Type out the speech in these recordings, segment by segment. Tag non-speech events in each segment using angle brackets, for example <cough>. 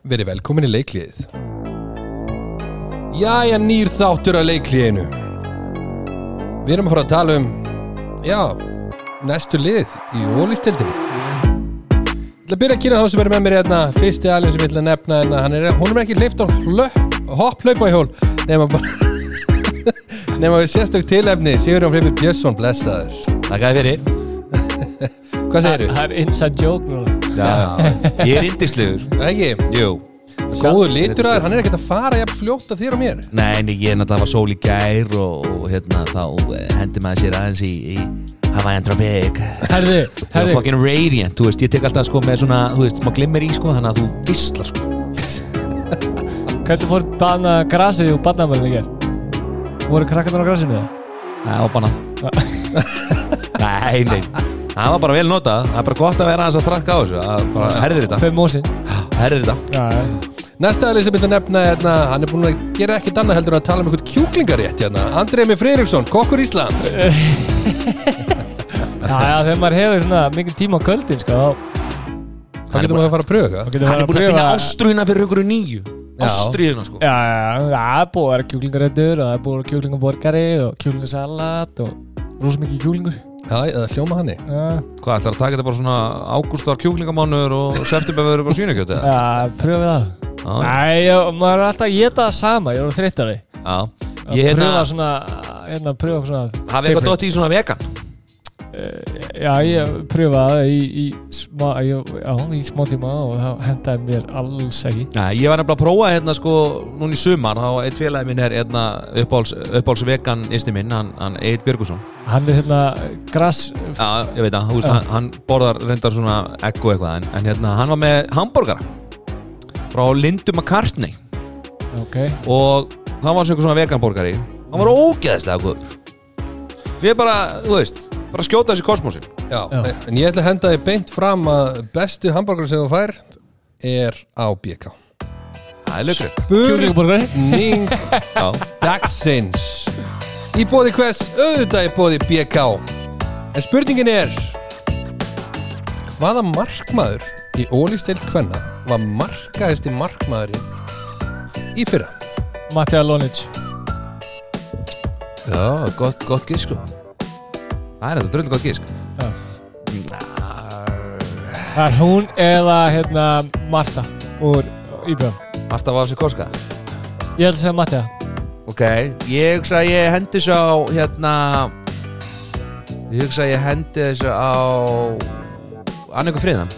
Verið velkomin í leikliðið. Jæja, nýr þáttur að leikliðinu. Við erum að fara að tala um Já, næstu lið í ólistildinni Ég ætla að byrja að kynna þá sem er með mér hérna. Fyrsti alveg sem ég ætla að nefna en hann er, hún er ekki hleyft á hopp hlaupa í hól nema bara <laughs> nema við sérstök tilefni. Sigurjón Freymur Björnsson, blessaður. Takk fyrir. <laughs> Hvað segir þú? Það er inside joke núna Já, Ég er indislegur Ekki, Jú. Góður litur að þér, hann er ekkert að fara jafn fljótt að þér og mér. Nei, en ég náttúrulega var sól í gær og, og hérna þá eh, hendi maður sér aðeins í, í Hawaiian Tropic. Herði, er herði. fucking radiant, þú veist, ég tek alltaf sko með svona, þú veist, smá glimmer í sko, þannig að þú gislar sko. <laughs> Hvernig fór banna grasið og barnamælinn í ger? Voru krakkarnar á grasinu? Það? Það er óbana Nei, nei Það var bara vel notað, það er bara gott að vera aðeins að trakka á þessu að bara herðir þetta, Fem mósin herðir þetta Já, já. Næsta aðlið sem ég að nefna hérna, hann er búin að gera ekkert annað heldur en að tala um eitthvað kjúklingarétt hérna. Andrei með Freiriksson, kokkur Íslands. <laughs> já, já, þegar maður hefur svona mikið tíma á köldin sko, þá Það getur nú að fara að pröfa. þá getur Hann maður er búin að finna ástrúina fyrir ykkur nýju. Ástrúina sko Já, já, já, það er búið að vera kjúklingaréttur og það er búið að vera kjúklingaborgari og kjúklingasalat og rosa mikið kjúklingur Já, eða hljóma hann í. Já, Hvað, ætlar að taka þetta bara svona ágústar kjúklingamánur og september verður bara svínakjöti? Já, já pröfið það já, Nei, já, maður er alltaf að geta það sama, ég er þreyttari já. Að Ég pröfa hérna, svona, hérna, pröfa svona hafið eitthvað different. dótt í svona vegan? Eh, Já, ég pröfaði í, í, smá, í smá tíma og það hendaði mér alls ekki. Já, ég var nefnilega að prófa hérna sko núna í sumar, þá eitt félagi minn er hérna uppáhalds, uppáhalds vegan isti minn, hann, hann Egil Björgusson Hann er hérna gras Já, ég veit að, Já. hann, hann borðar reyndar svona og eitthvað, en, en hérna, hann var með hambúrgara frá Lindu McCartney. Ok, og það var svona veganborgari hann var ógeðslega góður. Við bara, þú veist, bara skjóta þessi kosmosin Já, Já. en ég ætla að henda þið beint fram að bestu hambúrgar sem þú fær er á BK. það er lögrið kjúklingaborgari Burning Já, dagsins. Í bóði hvers, auðvitað í bóði BK. En spurningin er, hvaða markmaður í ólisteilt hvenna var markaðisti markmaðurinn í fyrra? Mattia Lonic já gott, gott gisk sko það er þetta dröld gott gisk Já. Það er hún eða hérna Marta úr Íbjörn Marta var á sig koska Ég held að segja Mattia ok, ég hugsa að ég hendi þessu á hérna ég hugsa að ég hendi þessu á Anniku Friðan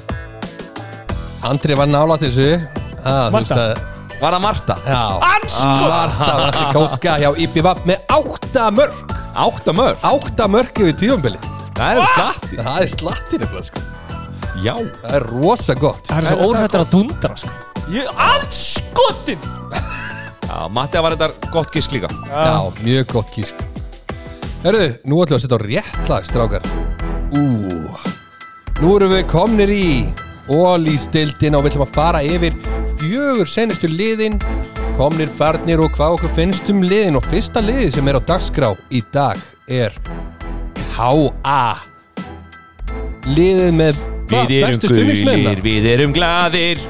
Andri var nálægt þessu. Ah, þú Marta? Var það Marta? Já, Ansko Marta var þessi <laughs> kóska hjá IPVAP með átta mörg. átta mörg Átta mörg yfir tíumbili. það er slatti Það er slatti nefnilega sko. já, Það er rosa gott. Það er svo óhættur að dundra sko. Ég anskotin já Matti var þetta gott gisk líka. Já, mjög gott kísk Herðu, nú ætlum við að setja á réttlag, strákar. Ú. Nú erum við komnir í Ólístildin og við ætlum að fara yfir fjögur senustu liðin. Komnir farnir og hvað okkur finnst um liðin og fyrsta liðið sem er á dagskrá í dag er K.A. Liðið með Við erum gulir, við erum gladir <laughs>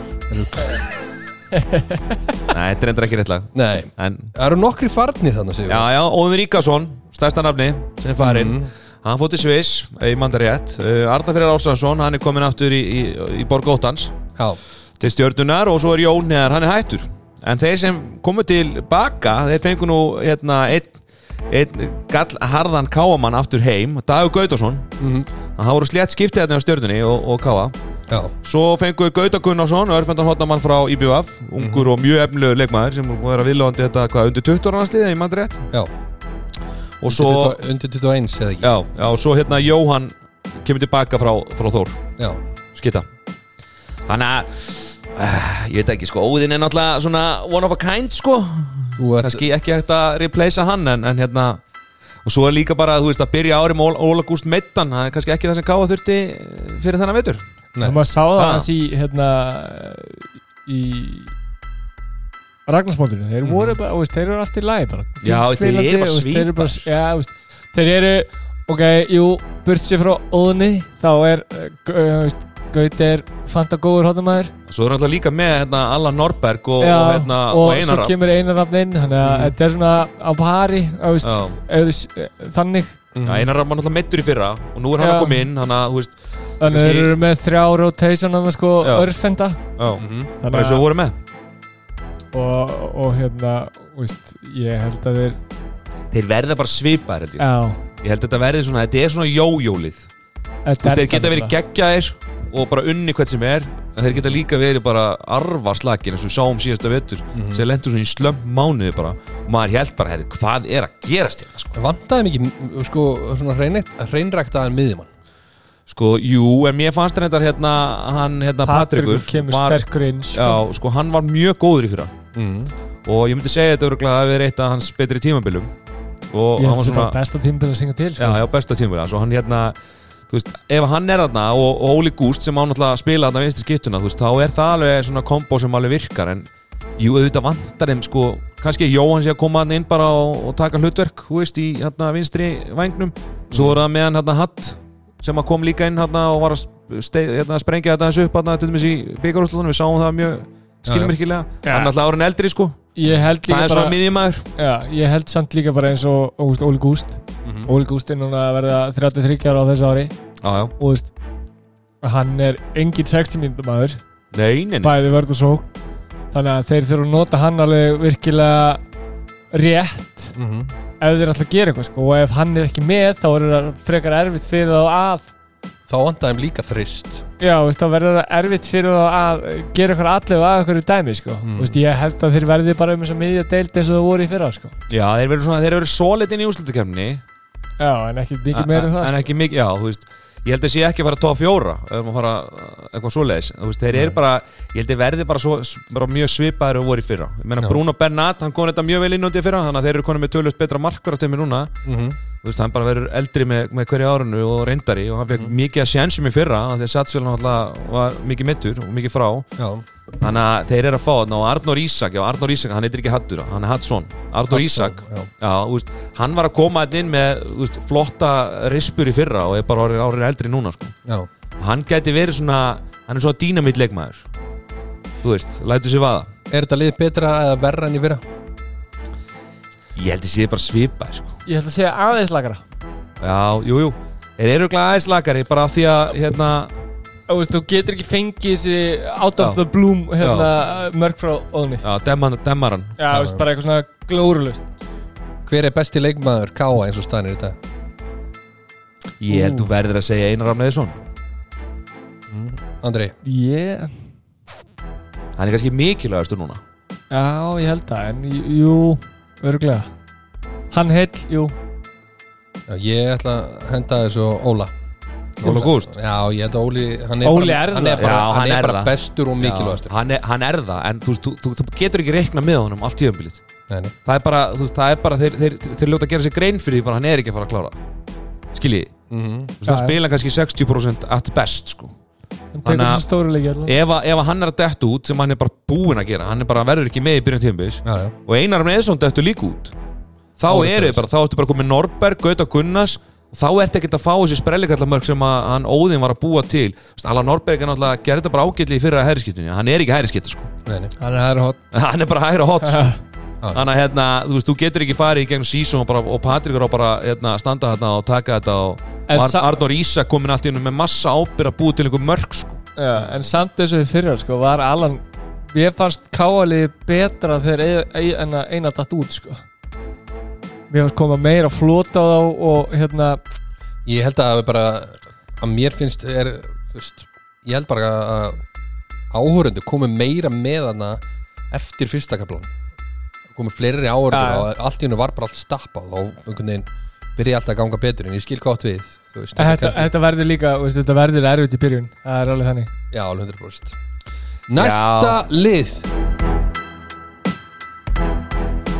Nei, þetta endur ekki rétt lag. Nei, En, eru nokkri farnir þannig að já, já, Óður Ríkarsson Stærsta nafni, sem farinn. Mhm. Hann fótt í Sviss, ég manda rétt. Uh, Arna Freyr Ársansson, hann er komin aftur í, í, í Borg Óttans. Já, Til stjörnunar og svo er Jón Neðar, hann er hættur. En þeir sem komu til baka Þeir fengu nú hérna einn gall harðan káamann aftur heim Dagur Gautason. Mhm. Það voru slétt skiptið hérna á stjörnunni og, og káa. Já, Svo fengu Gauta Gunnarsson, örfendan hotnamann frá IBVF, ungur og mjög efnilegu leikmaður sem búið að vera viðlóðandi þetta hvað, undir 20 ára landsliðið, ég mann rétt. já. Og svo, Undir 21 eða ekki? Já, já, og svo hérna Jóhann kemur tilbaka frá, frá Þór, Já, skitta. Þannig að, uh, ég veit ekki, sko, Óðinn er náttúrulega svona one of a kind, sko. Kannski ekki hægt að replacea hann, en, en hérna, og svo er líka bara, þú veist, að byrja ári með Óla Gúst Meittan, það er kannski ekki það sem Káa þurfti fyrir þennan vetur. Nei. Og maður sá það Ha. hans í hérna í Ragnarsmótinu þeir voru bara, þú veist, þeir eru alltaf í lagi bara Já, þeir eru bara veist, þeir eru bara, svipaðir. já, þú veist, þeir eru ok, jú, burt sér frá óðunni þá er uh, veist, Gauti er fanta góður hóttumæður Svo er náttúrulega líka með hérna, Allan Norberg og, Já, og, hérna, og, og svo Einar Rapp. kemur einar rafn inn þannig að Mhm. þetta er svona á pari veist, við- þannig. Já, Einar Rapp var náttúrulega meittur í fyrra og nú er hann Já. að koma inn hann að, þannig Kannski- þeir eru með þrjá rotation að sko Já. örfenda. Já, Mhm. bara þannig eins og að við vorum með. Og, og hérna veist, ég held að þeir Þeir verða bara svipaðir held ég. Já, Ég held að þetta verði svona, þetta er svona jójólið. Þeir geta verið geggjaðir og bara unni hvert sem er en þeir geta líka verið bara arvarslagin eins og við sáum síðasta vetur Mhm. sem lendur svona í slömm mánuði bara og maður held bara, herri, hvað er að gerast hérna sko? Vantaði mikið sko, svona hreinræktaðan miðjumann sko, jú, en mér fannst þetta hérna, hann, hérna, Patrikur Patrikur kemur var, sterkur inn sko. já, sko, hann var mjög góður í fyrra mm. og ég myndi segja þetta örgulega að vera eitt af hans betri tímabilum og ég held var þetta er besta tímbil að syngja til sko. Já, já, besta hérna Þú veist, ef hann er þarna og, og Óli Gúst sem á náttúrulega að spila þarna vinstri skiptuna þú veist, þá er það alveg svona kombo sem alveg virkar en jú, auðvitað vantar þeim sko, kannski Jóhann sé að koma hann inn bara og, og taka hlutverk, þú veist, í hérna vinstri vangnum, svo er það með hann hérna Hatt sem að kom líka inn hérna og var að ste, hérna, sprengja þetta þessu upp hérna til dæmis í byggarúslutunum, við sáum það mjög skilmerkilega, hann er alltaf árin eldri sko, það líka er svona miðjumæður ég held samt líka bara eins og Óli Gúst. Mhm. Óli Gúst er núna að verða 33 ára á þessu ári. Já, og þú veist hann er engin 60 mínútur maður. Bæði vörð og sók þannig að þeir þurfa að nota hann alveg virkilega rétt Mhm. ef þeir ætla að gera eitthvað sko. og ef hann er ekki með þá er það frekar erfitt fyrir þá að Þá vantaði þeim líka þrist já, veist, þá verður það erfitt fyrir þá að gera eitthvað allir að eitthvað dæmi sko. Mm. veist, ég held að þeir verði bara um þess að miðja deild eins og það voru í fyrra sko. Já, þeir verður svona, þeir verður solid inn í úrslutukefni já, en ekki mikið meira en það en sko. ekki mikið, já, þú veist ég held að sé ekki að fara top fjóra ef maður fara uh, eitthvað svoleiðis þeir eru bara, ég held að verði bara, svo, bara mjög svipaður og voru í fyrra. Bruno Bernat, hann kom þetta mjög vel inn út í fyrra þannig að þeir eru konið með tölvöld betra markvar á þeim núna, Mhm. þú veist, hann bara verður eldri með, með hverju árunu og reyndari og hann fekk Mhm. mikið að sjensum í fyrra því að Satsfjöld náttúrulega var mikið mittur og mikið frá Já, þannig að þeir eru að fá þarna og Arnór Ísak, já Arnór Ísak, hann heitir ekki Hattur hann er Hattsson, Arnór Ísak já. Já, þú veist, hann var að koma þetta inn með veist, flotta rispur í fyrra og er bara orðin árið eldri núna sko. hann gæti verið svona hann er svona dýnamitt leikmaður þú veist, lætu sér vaða Er þetta lið betra eða verra enn í fyrra? Ég held að sé bara svipað sko. ég held að segja aðeins lagara já, jú, jú þeir eru glæða aðeins lagari bara af því að hérna, þú veist, þú getur ekki fengið þessi out of Já. the bloom hérna, mörg frá óðunni já, demman, demmaran já, þú veist, bara eitthvað svona glórulust Hver er besti leikmaður Káa eins og stænir í dag? ég held Ú. þú verður að segja Einar Rafn Eðisson Andri, yeah. hann er kannski mikilvægastur núna Já, ég held það, en jú- jú, örglega Hann heill, jú já, ég ætla að henda þessu á Óla Óla Gúst Já, ég held að Óli hann er Óli bara, er hann það. er bara, Já, hann er bara það. bestur og mikilvægastur hann, er, hann er það, en þú, þú, þú, þú getur ekki reikna með honum allt tíðanbilið Nei, nei. það er bara, þú veist, það er bara þeir, þeir, þeir, þeir ljóta að gera sér grein fyrir því bara hann er ekki að fara að klára skiljiði, Mhm. þú veist, hann Já, já. spila kannski 60% at best, sko Þannig að- ef, ef hann er að detta út sem hann er bara búinn að gera hann er bara, verður ekki með í Já, já. og Einar með Eðsson dettur líka út þá er er þetta þið bara, þá ertu bara komið Norberg, Gauta Gunnars og þá ertu ekkert að fá þessi sprellikallamörk sem að hann Óðinn var að búa til. Allan Norberg er náttúrulega gera þetta bara ágætli í fyrra hæriskiptunni, hann er ekki hæriskiptu sko. Nei, nei. Hann er hæður hot. <laughs> Hann er bara hæra hot sko. Þannig að hérna, þú þú getur ekki farið í gegnum sísón og, bara, og Patrikur á bara hérna, standa þarna og taka þetta og Arnór Ísak komin allt í hennu með massa ábyrð að búa til einhver mörg sko. Já, en samt þessu fyrir sko, var Allan Ég fannst káaliði betra þegar að eina datt út sko. Mér fannst koma meira flota á þá og hérna Ég held að bara að mér finnst er, veist, ég held bara að áhörundu komi meira með hana eftir fyrsta kaplan komi fleiri áhörundu já. og allt í hennu var bara allt stappað og einhvern veginn byrja alltaf að ganga betur en ég skil átt við þú veist, þetta, þetta verður líka, veist, þetta verður erfitt í byrjun Það er alveg þannig. Já, alveg 100% Næsta lið.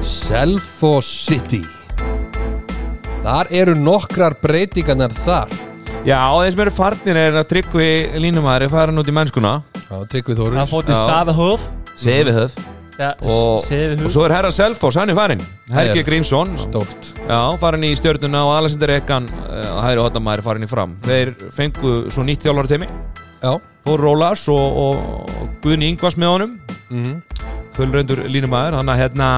Selfos City. Þar eru nokkrar breytingarnar þar. Já, þeir sem eru farnir er að tryggvi línumæður er farin út í mennskuna. Já, Tryggvi Þóris Hann fótt í Já. Saðahöf Höf og, og svo er herra Selfoss, hann er farin Helgi. Grímsson, já, farin í stjörnuna og Alexander Ekan, uh, hæri hóttamæður farin í fram. Þeir fengu svo nýtt þjálfara teimi Já. Þór Rólas og, og Guðni Ingvars með honum. Mm. Þölröndur línumæður. Þannig að hérna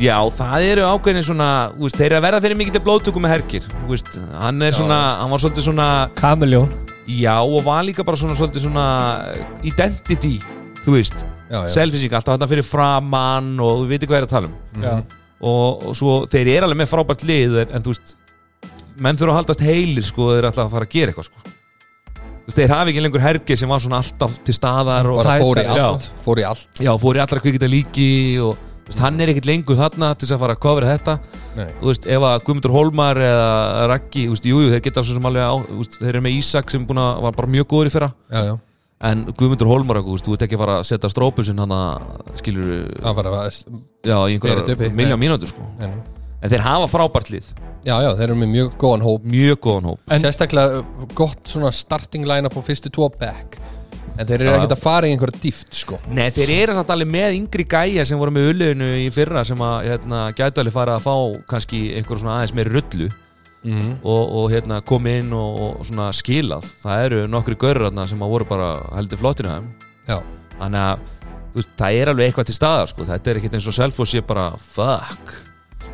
Já, það eru ákveðin svona úst, Þeir eru að verða fyrir mikið til blóðtöku með herkir úst, Hann er Já. svona, hann var svolítið svona Kameljón. Já, og var líka bara svona svolítið svona Identity, þú veist Já, já. Selfisík, alltaf hann fyrir framann Og þú veitir hvað er að tala um. Já, og, og svo þeir eru alveg með frábært lið en, en þú veist menn þurfa að haldast heilir sko þeir ætla að fara að gera eitthvað sko. Þú veist þeir hafi ekki lengur hergir sem var svona alltaf til staðar og Bara fór í allt Fór í allt. Já, fór í allra kvikita líki og veist, hann er ekkert lengur þarna til að fara að kofra þetta. Nei. Þú veist ef að Guðmundur Holmar eða Raggi, þú veist, jújú, þeir geta svo sem alveg á, veist, þeir eru með Ísak sem búin að var bara mjög góður í fyrra. Já, já en Guðmundur Holmar, þú ert ekki að fara að setja strópusinn hann að skilur Það var að já, í einhverjar miljón mínútur sko. Já, en þeir hafa frábært lið, já, þeir eru með mjög góðan hóp. Mjög góðan hóp. En- Sérstaklega uh, gott svona starting line-up á fyrstu tvo back. En þeir eru Já. ekkert að fara í einhverja dýft sko. Nei, þeir eru samt alveg með yngri gæja sem voru með ulliðinu í fyrra sem að hérna, gætu alveg fara að fá kannski einhver svona aðeins meiri rullu mm. og, og hérna, komi inn og, og skilað það eru nokkri görur þarna sem að voru bara heldur flottinu þannig að veist, það er alveg eitthvað til staðar sko. þetta er ekkert eins og Selfoss sé bara fuck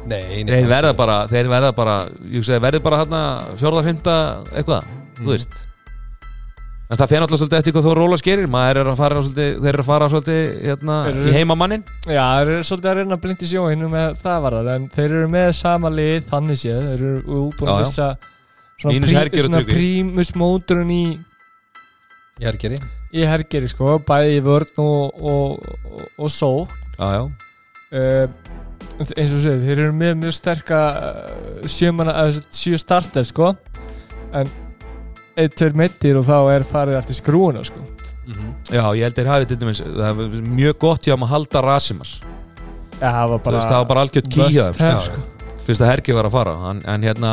nei, þeir verða bara, þeir verða bara bara fjórða, fymta eitthvað, Mhm. þú veist en það fer náttúrulega svolítið eftir hvað þú róla skerir. Maður er að fara svolítið, þeir eru að fara svolítið hérna, eru- í heimamannin Já, þeir eru svolítið að reyna að blindi sjóinu með það var það, en þeir eru með sama lið þannig séð, þeir eru búin Já, að já. missa svona, prímus móturinn í, er ekki í hergeri sko, bæði í vörn og, og, og, og só já, já. Uh, eins og séð, þeir eru með mjög sterka uh, sjömanna, uh, sjö starter sko, en eitt, tveir meittir og þá er farið allt í skrúuna sko. Já, ég held þeir hafi til dæmis það er mjög gott hjá að halda Rasimas Já, það var bara veist, það var bara algjört kýja must have, sko. fyrst að Hergi var að fara en, en hérna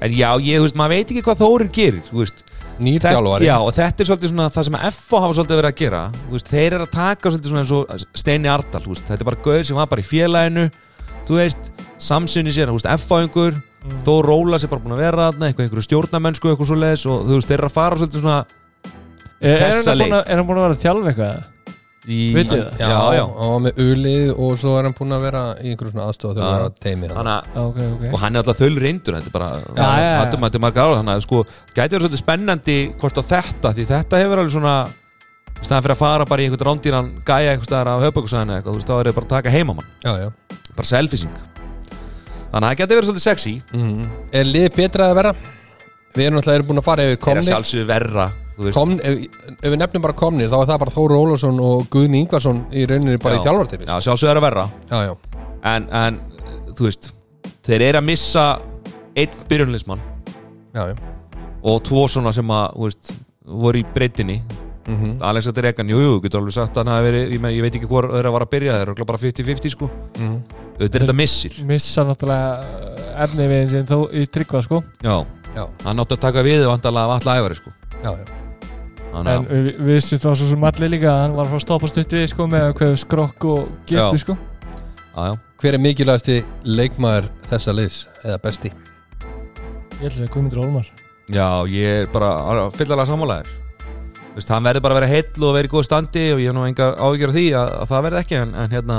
en já, ég, þú veist, maður veit ekki hvað Þórir gerir þú veist, Nýr Þetta- þjálfari. Já, og þetta er svolítið svona það sem FO hafa svolítið verið að gera veist, þeir eru að taka svolítið svona eins og Steini Ardal, þetta er bara gauð sem var bara í félaginu þú veist, samsunni sér, þú veist, einhver Mm. þó Róla sem bara búin að vera eitthvað, einhverju stjórnamennsku, eitthvað svo leis og þú veist, þeir eru að fara svolítið svona Er, er, Þessa búin að, er hann búin að vera að þjálfa eitthvað? í, Vitið það? Já, já, já. hann var með ulið og svo er hann búinn að vera í einhverju svona aðstofa þegar Já. hann var að teimi hann. Þannig að Já, ok, ok og hann er alltaf þöl reyndur þetta er bara, já, já. þetta er margar ára þannig að sko, gæti verið svolítið spennandi hvort á þetta, því þetta hefur alveg svona í staðan fyrir að fara bara í einhvern rándýran gæja einhvers staðar af höfbökusæðinu eitthvað, þú veist, þá er það bara að taka heimamann, Já, já bara selfising þannig að það gæti verið svolítið sexy mm. Er liðið betra að vera? Við erum alltaf búin að fara yfir er að komnir sjálfsögðu verra þú veist, Komn, ef, ef við nefnum bara komnir þá er það bara Þóru Ólafsson og Guðni Ingvarsson í rauninni bara Já. í þjálfartipi já, sjálfsögðu er að verra já, já, en, en, þú veist þeir eru að missa einn byrjunleismann já, já. og tvo svona sem að, þú veist voru í breytinni Mm Alexander Egan, jú, jú, getur alveg sagt að hann hafi verið, ég, men, ég veit ekki hvor þeirra var að byrja þeir eru örugglega bara 50-50 sko. Mhm. auðvitað er þetta missir. Missa náttúrulega uh, efni við eins og þó í tryggva sko. Já, Já, hann átti að taka við og vandalega af alla æfari sko. Já, já. Þannig En við, við vissum þá svo sem allir líka að hann var að fara að stoppa stutt við sko með hvað skrokk og Já. getu sko. Já, já, Hver er mikilvægasti leikmaður þessa liðs eða besti? Ég held að segja Guðmundur Olmar já, ég er bara fyllarlega sammálaðir Þú veist, hann verður bara að vera heill og vera í góð standi og ég hef nú engar áhyggjur af því að, að það verði ekki en, en hérna,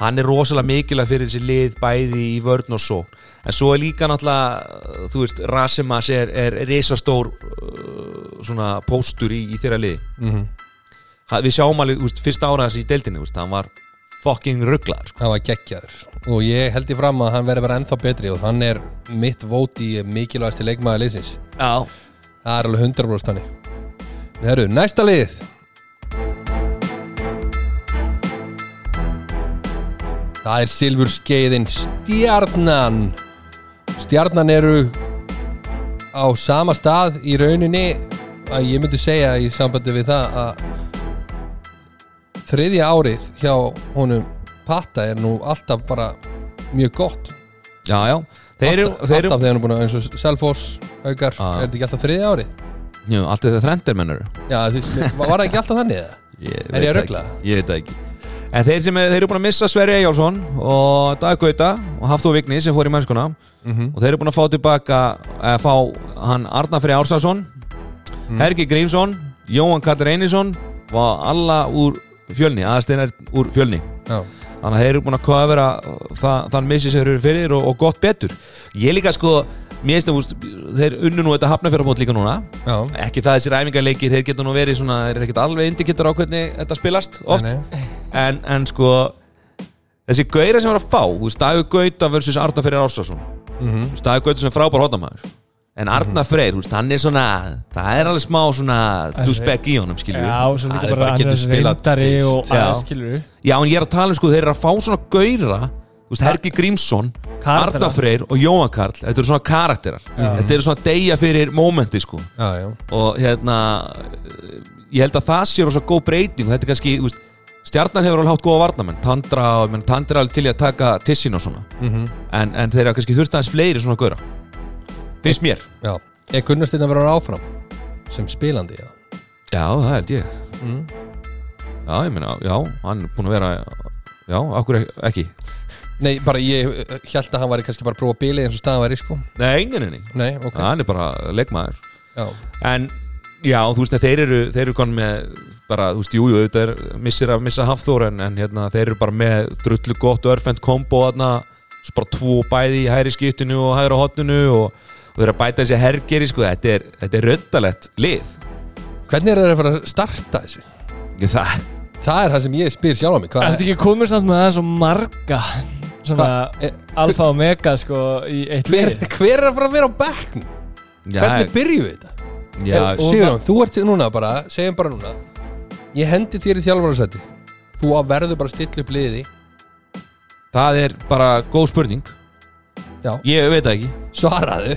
hann er rosalega mikilvæg fyrir þessi lið bæði í vörn og svo en svo er líka náttúrulega þú veist, Rasimas er, er risastór uh, svona póstur í, í þeirra lið. Mm -hmm. Ha- við sjáum alveg, úst, fyrsta ára þessi í deildinni úst, hann var fucking rugglaður sko. hann var geggjaður. Og ég held í fram að hann verði bara ennþá betri og hann er mitt vót í mikilvægasti leikmaður liðsins. Já, það er alveg 100% þannig Herru, næsta lið það er Silfur skeiðin Stjarnan Stjarnan eru á sama stað í rauninni að ég myndi segja í sambandi við það að þriðja árið hjá honum Patta er nú alltaf bara mjög gott já, já þeir eru, alltaf, þeir eru alltaf þegar hann er búin að eins og Selfoss, Haukar, Já. er þetta ekki alltaf þriðja árið? Jú, allt þetta þrendir mennur Já, þú veist, var það ekki alltaf þannig eða? <laughs> ég Er ég að veit rugla? ekki, ég veit það ekki. En þeir sem er, þeir eru búin að missa Sverri Eyjálsson og Dag Gauta og Hafþó Vigni sem fór í mennskuna. -hmm. og þeir eru búin að fá tilbaka að fá hann Arnar Frey Ársason Helgi Grímsson, Jóhann Kallar Einarsson var alla úr fjölni aðsteinar úr fjölni. Já, þannig að þeir eru búin að vera það, þann missi sem þeir eru fyrir og, og gott betur. Ég líka sko, mér finnst það þeir unnu nú þetta hafnafjörðarmót líka núna. Já. Ekki það þessir æfingarleikir, þeir geta nú verið svona þeir eru ekkert alveg indikator á hvernig þetta spilast oft, Nei, nei. En, en sko þessi gauðra sem var að fá þú veist, Dagur Gauta versus Arna Freyr Ástason Mhm. Þú veist, Dagur Gauta sem er frábær hóttamæður en Arna Freyr, þú veist, hann er svona það er alveg smá svona douchebag í honum, skilur Já, og svo Hann líka er bara hann er reyndari og aðeins skilur Já, en ég er að tala um sko, þeir eru að fá svona gauðra þú veist, Helgi Grímsson. Arna Freyr og Jóhann Karl þetta eru svona karakterar. Þetta eru svona deyja fyrir momenti sko. Já, já. Og hérna ég held að það sé rosa góð breyting. Þetta er kannski, þú veist, stjarnan hefur alveg hátt góða varnamenn, Tandra, menn, Tandra er alveg til í að taka tissin og svona. Mhm. en, en þeir eru kannski þurft aðeins fleiri svona gauðra finnst mér. Já, er Gunnarsteinn að vera áfram sem spilandi, já Já, það held ég. Mm. Já, ég meina, já, hann er búin að vera Já, okkur ekki Nei, bara ég held að hann væri kannski bara að prófa bilið eins og staðan væri, sko. Nei, nei, nei, nei. Ok. Hann er bara leikmaður. Já, En, já, þú veist, þeir eru þeir eru konum með bara, þú veist, jú, jú, þetta er missir að missa Hafþór en, en hérna, þeir eru bara með drullu gott örfend kombo þarna, svo bara tvo bæði í hæri skiptinu og hægra hotninu og, og þeir eru að bæta þessi hergeri, sko. Þetta er, þetta er röndalett lið. Hvernig er það að fara að starta þessu? Ég, það, Það er það sem ég spyr sjálf á mig Er þetta ekki komið samt með það svo marga svona e- alfa og mega sko í eitt hver, lið hver er að fara að vera á bekkn? já, Hvernig byrjuðu þetta? já, Sigurjón, þú ert núna bara, segjum bara núna Ég hendi þér í þjálfarasætti Þú að verður bara að stilla upp liði. Það er bara góð spurning. Já. Ég veit það ekki. Svaraðu.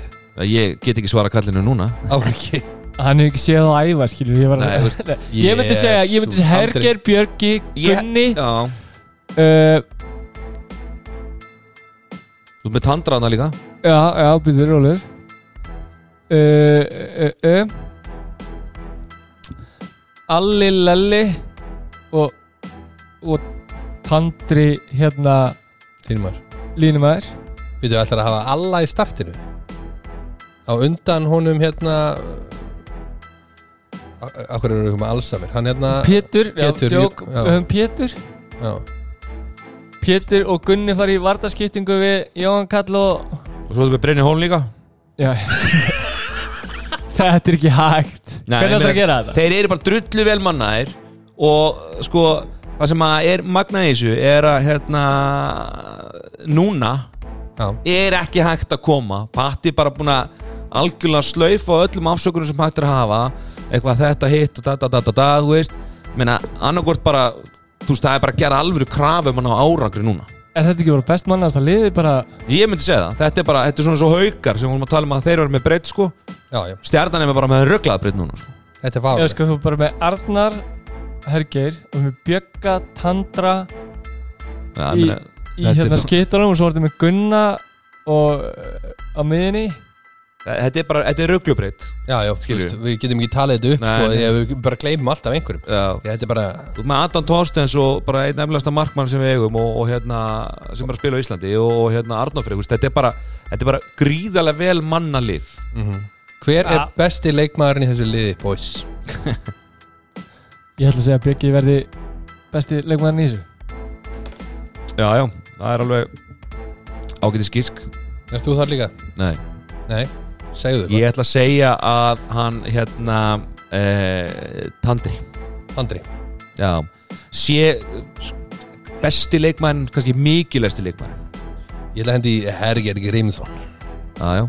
Ég get ekki svara kallinu núna. Ekki. Hann hefur ekki séð á æfa skilur Ég, var, Nei, þú veist, ég myndi segja, ég myndi segja Jesus, Herger, Björgi, Ég- Gunni Já, uh, þú ert með tandraðna líka. Já, já, byrður, rólur uh, uh, uh. Alli, Lelli og, og Tandri hérna Línumar línumæður. Býtu ætlar að hafa alla í startinu? Á undan honum hérna Akkur eru við með Alzheimer? Hann hérna Pétur, Pétur, já. við höfum Pétur. Já. Pétur og Gunni fari í vartaskiptingu við Jóhann Kall og Og svo erum við Brynni Hólm líka. Já. <laughs> Þetta er ekki hægt. Nei, Hvernig ætlar að gera þetta? Þeir eru bara drullu vel mannaðir Og sko Það sem að er magnað í þessu Er að hérna Núna Já. Er ekki hægt að koma. Patti bara búin að algjörlega slaufa öllum afsökunum sem hægt er að hafa. Eitthvað þetta hitt og da da da da da Þú veist. Meina annarkvort bara Þú veist það er bara að gera alvöru krafu um hann á árangri núna. Er þetta ekki bara best mannast að liði bara? Ég myndi segja það, þetta er bara, þetta er svona svo haukar sem við vorum að tala um að þeir eru með breytt sko. Já, já. Stjarnan er bara með röglað breytt núna sko. Þetta er fáið sko þú bara með Arnar Hergeir og með Bjögga, Tandra Já, í, meina, í þetta er hérna skittunum og svo var þetta með Gunna og uh, á miðinni Þetta er bara, þetta er röglubreytt Já, já, Skilur Við getum ekki talið þetta upp Nei, sko nei. Því að við bara gleymum alltaf einhverjum. Já. Þetta er bara Þú ert með Adam Thorstens og bara einn eflasta markmann sem við eigum og, og hérna sem er að spila á Íslandi og, og hérna Arnófrið, þetta er bara þetta er bara gríðarlega vel mannalið. Hver er Ja. besti leikmaðurinn í þessu liði, boys? <laughs> Ég ætla að segja að Bjöggi verði besti leikmaðurinn í þessu. Já, já, það er alveg ágætis gísk. Erst þú þar líka? Nei, Nei, segðu ég ætla að segja að hann hérna eh, Tandri. Andri Já, sé besti leikmann, kannski mikilvægsti leikmann Ég ætla að hendi í Herger Grímsson. Já, já,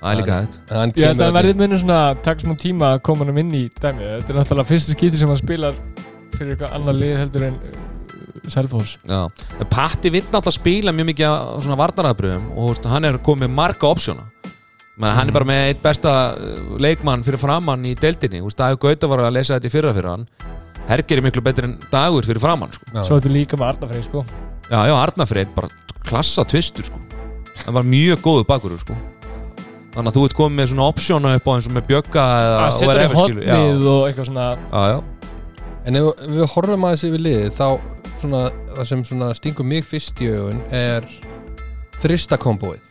það er líka Hann- hægt. Ég held að hann verði munið svona takk smá tíma að koma hann inn í dæmi Þetta er náttúrulega fyrsta skiti sem hann spilar fyrir eitthvað annar lið heldur en uh, Selfors Já, en Patti vill náttúrulega spila mjög mikið á svona varnaraðbröðum og veist, hann er komið með marga opsjóna Men hann er bara með eitt besta uh, leikmann fyrir framann í deildinni. Dagur Gauta var að lesa þetta í fyrra fyrir hann. Herger er miklu betri en Dagur fyrir framann sko. Svo þetta líka með Arnafrey sko. Já, já, Arnafreyr, bara klassa tvistur sko. hann var mjög góðu bakurur sko. Þannig að þú ert komið með svona opsjóna upp á eins og með bjögga eða Að setja hann í hotnið og eitthvað svona Já, já, En ef ef við horfum aðeins yfir liðið þá svona, það sem svona stingur mig fyrst í augun er þrista kombóið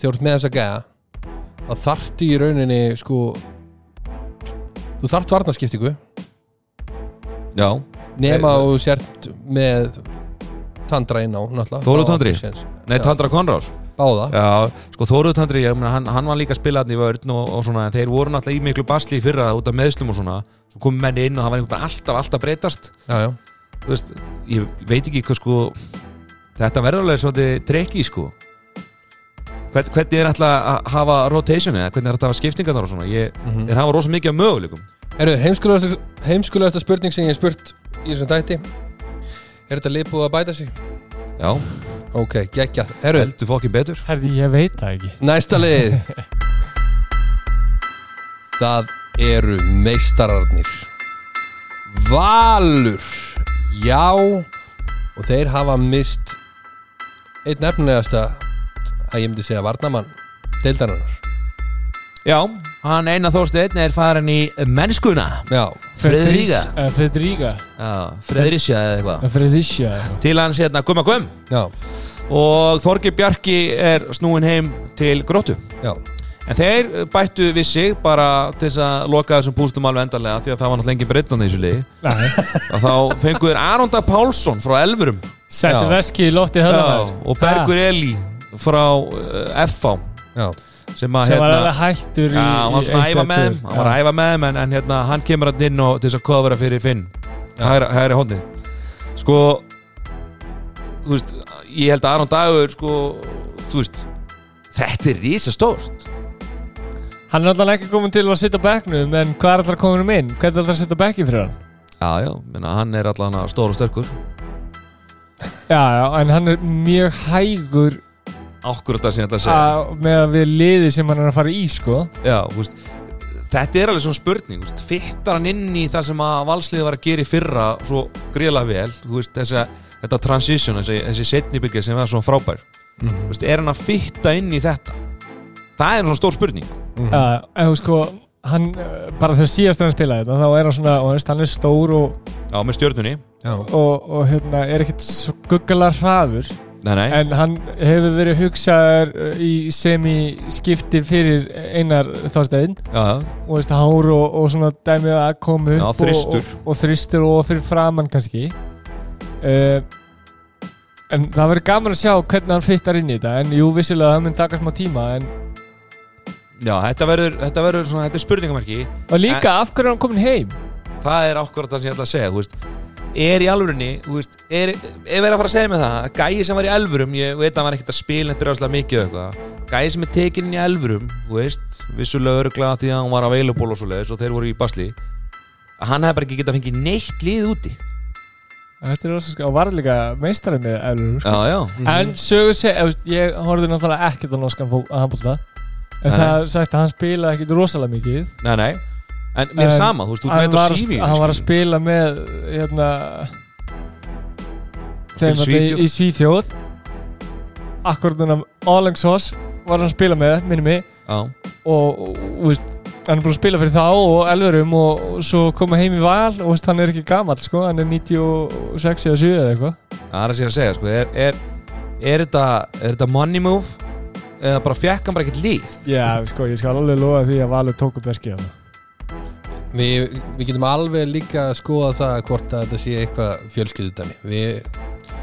Þegar þú ert með þess að gæða þá þarftu í rauninni sko þú þarft varnarskiptingu. Já, nema og sért með Tandra inn á Þóru Tandri? nei. Tandra Konrás Báða. Já, sko Þóruð Tandri, ég meina, hann, hann var líka að spila hann í vörn og, og svona, en þeir voru náttúrulega í miklu basli í fyrra út af meðslum og svona. Svo komum menni inn og það var einhvern veginn alltaf, alltaf breytast. Já, já. Veist, ég veit ekki hvað sko þetta verður alveg svolítið trekki sko hvernig er alltaf að hafa rotationi eða hvernig er alltaf að hafa skiptingarnar og svona? Ég, Mhm. þeir hafa rosa mikið af möguleikum. Herru, heimskulegasta, spurning sem ég hef spurt í þessum þætti Er þetta lið búið að bæta sig? já, Ok, geggja Herru, heldur fokkin betur? Herði, ég veit það ekki. Næsta lið. <laughs> Það eru meistararnir. Valur. Já. Og þeir hafa mist Einn efnilegasta að ég myndi segja varnamann Deildarinnar. Já, hann Einar Þorsteinn er farin í mennskuna. Eh, Fredríka já, Friðrísja eða eitthvað. Fredrísja til hans hérna Gumma Gum. Já, og Þorgi Bjarki er snúin heim til gróttu. Já. En þeir bættu við sig bara til þess að loka þessum pústum alveg endanlega því að það var náttúrulega engin breytnandi í þessu liði. Nei. Að þá fenguður Aronda Pálsson frá Elfurum. Já. veski í loftið höfðan og Bergur Eli frá uh, FH Já, sem að Sem var hérna alveg hættur Já, í hann var að æfa með hann var að æfa með þeim en, en hérna, hann kemur hann inn og til þess að kofra fyrir Finn. Hægri, hóndin sko þú veist, ég held að Aron Dagur sko, þú veist þetta er rísa stórt Hann er alltaf ekki komin til að sitta á bekknum En hvað er alltaf komin um inn? Hvernig er alltaf að sitta bekki fyrir hann? já, já, menna, hann er allan stór og sterkur. Já, já, en hann er mjög hægur Akkurat það sem ég ætla að segja. Með að við liði sem hann er að fara í sko. Já, þú veist Þetta er alveg svona spurning, þú veist, fittar hann inn í það sem að valsliði var að gera í fyrra svo gríðlega vel, þú veist, þessi, þetta transition, þessi, þessi setnibyggja sem var svona frábær, þú veist, er hann að fitta inn í þetta? Það er svona stór spurning. Mhm. Já, en þú sko hann, eh, bara þegar síðast hann spilaði þetta þá er hann svona, og veist, hann er stór og, Já, með stjörnunni. Já, og, og hérna, er ekkert skuggalega hraður Nei, nei, en hann hefur verið hugsaður eh, í semi skipti fyrir einar þástæðin og veist, hár og, og svona dæmið að koma upp Já, þristur. og, og, og þristur og fyrir framann kannski. Uh, en það verður gaman að sjá hvernig hann fittar inn í þetta. En jú, vissilega það mun taka smá tíma en, já, þetta verður, þetta verður svona, þetta er spurningamarki og líka af hverju er hann komin heim? Það er það sem ég ætla að segja, þú veist Er í alvörunni, veist, er, ef er að fara að segja mig það að Gæi sem var í elfurum, ég veit að hann var ekkert að spila neitt byrjast mikið eitthvað Gæi sem er tekinn inn í þú veist vissulega öruglega því að hann var available og svo leiðis og þeir voru í basli að hann hefði bara ekki getað fengið neitt lið úti. Þetta er rosa sko, og var líka meistarið með Elfur sko. Já, já, en sögur seg, ég, ég horfði náttúrulega ekkert á norskan handbólta en Nei. það er sagt að hann spilaði ekkert rosalega mikið. Nei, nei En mér er En sama, þú veist, þú að, sífi hann var að spila með hérna þeim að Svíþjóð. í Svíþjóð. Akkurat núna Olengsós var hann að spila með, minni mig. Já, og, þú veist, hann er búin að spila fyrir þá og elverum og, og svo koma heim í val og veist, hann er ekki gamall sko, hann er 96 eða 7 eða eitthvað. Það er að segja að segja, sko Er, er, er, þetta, er þetta money move? Eða bara fekk hann bara ekkert lið Já, sko, ég skal alveg lofa því að Valur tók upp veskið hann Við, við getum alveg líka að skoða það hvort að þetta sé eitthvað fjölskyldudæmi. Við,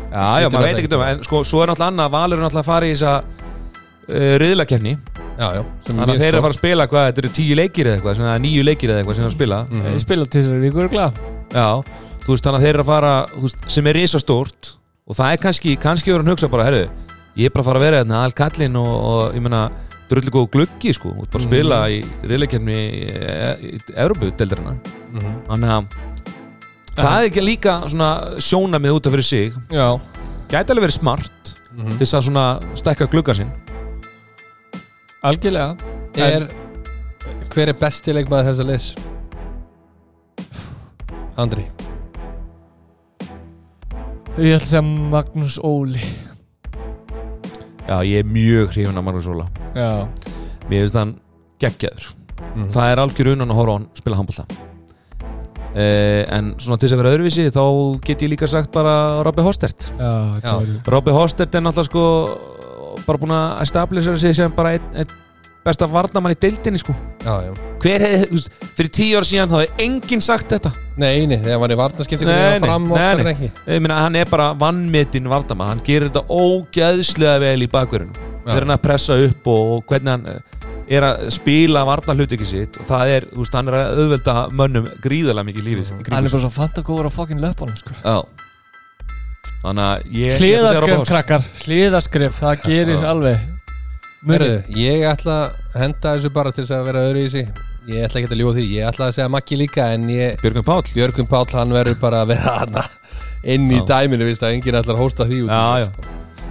Já, já, maður veit ekki ekki. um en sko, svo er náttúrulega annað, Valur er náttúrulega að fara í þessa uh, riðlakefni já, já sem Þannig að þeir eru að sko- fara að spila hvað, þetta eru tíu leikir eða eitthvað, svona nýju leikir eða eitthvað sem þeir eru að spila. Mhm. Ég spila til þessari viku örgla Já, þú veist, þannig að þeir eru að fara, þú veist, sem er risastórt og það er kannski, kannski verður hann hugsa bara, herru, ég er bara að fara að vera hérna aðal kallinn og, og ég meina drullu góð gluggi, sko, ert bara að spila í riðlakefni í, í Evropu-deldarinnar Mhm. Þannig að það er ekki líka svona sjónamið út af fyrir sig. Já, Gæti alveg verið smart Mhm. til þess að svona stækka glugga sinn. Algjörlega. Er, Hver er besti leikmaður þessa liðs? Andri. Ég ætla að segja Magnús Óli Já, ég er mjög hrifun af Magnús Óla Já, Mér finnst hann geggjaður. Mhm. Það er algjör unan að horfa hann spila handbólta uh, En svona til þess að vera öðruvísi þá get ég líka sagt bara Robby Hostert. Já, Já. Robby Hostert er náttúrulega sko bara búin að establisa sig sem bara einn ein besta varnamann í deildinni sko. Já, já. Hver hefði, þú veist, fyrir tíu ára síðan þá hefði enginn sagt þetta. Nei, nei, þegar var í varnaskiptingu Nei, nei, fram nei, nei. ekki. Ég meina hann er bara vannmetinn vardamann hann gerir þetta ógeðslega vel í bakverðinu þegar hann er að pressa upp og, og hvernig hann eh, er að spila varna hlutikið sitt. Og það er, þú veist, hann er að auðvelda mönnum gríðarlega mikið lífið í kringum Hann er sig. bara svo fantagóður á fokkin löpunum sko. Já. Þannig að ég ég ætla að segja Robert krakkar. Hliðaskref, það gerir alveg Herru, Munið ég ætla að henda þessu bara til þess að vera öðru í sig Ég ætla ekki að ljúa því, ég ætla að segja Maggi líka En ég, Björgum Páll. Björgum Páll, hann verður bara að vera hana inn í Já. dæminu, víst að enginn ætlar að hósta því út Já, já.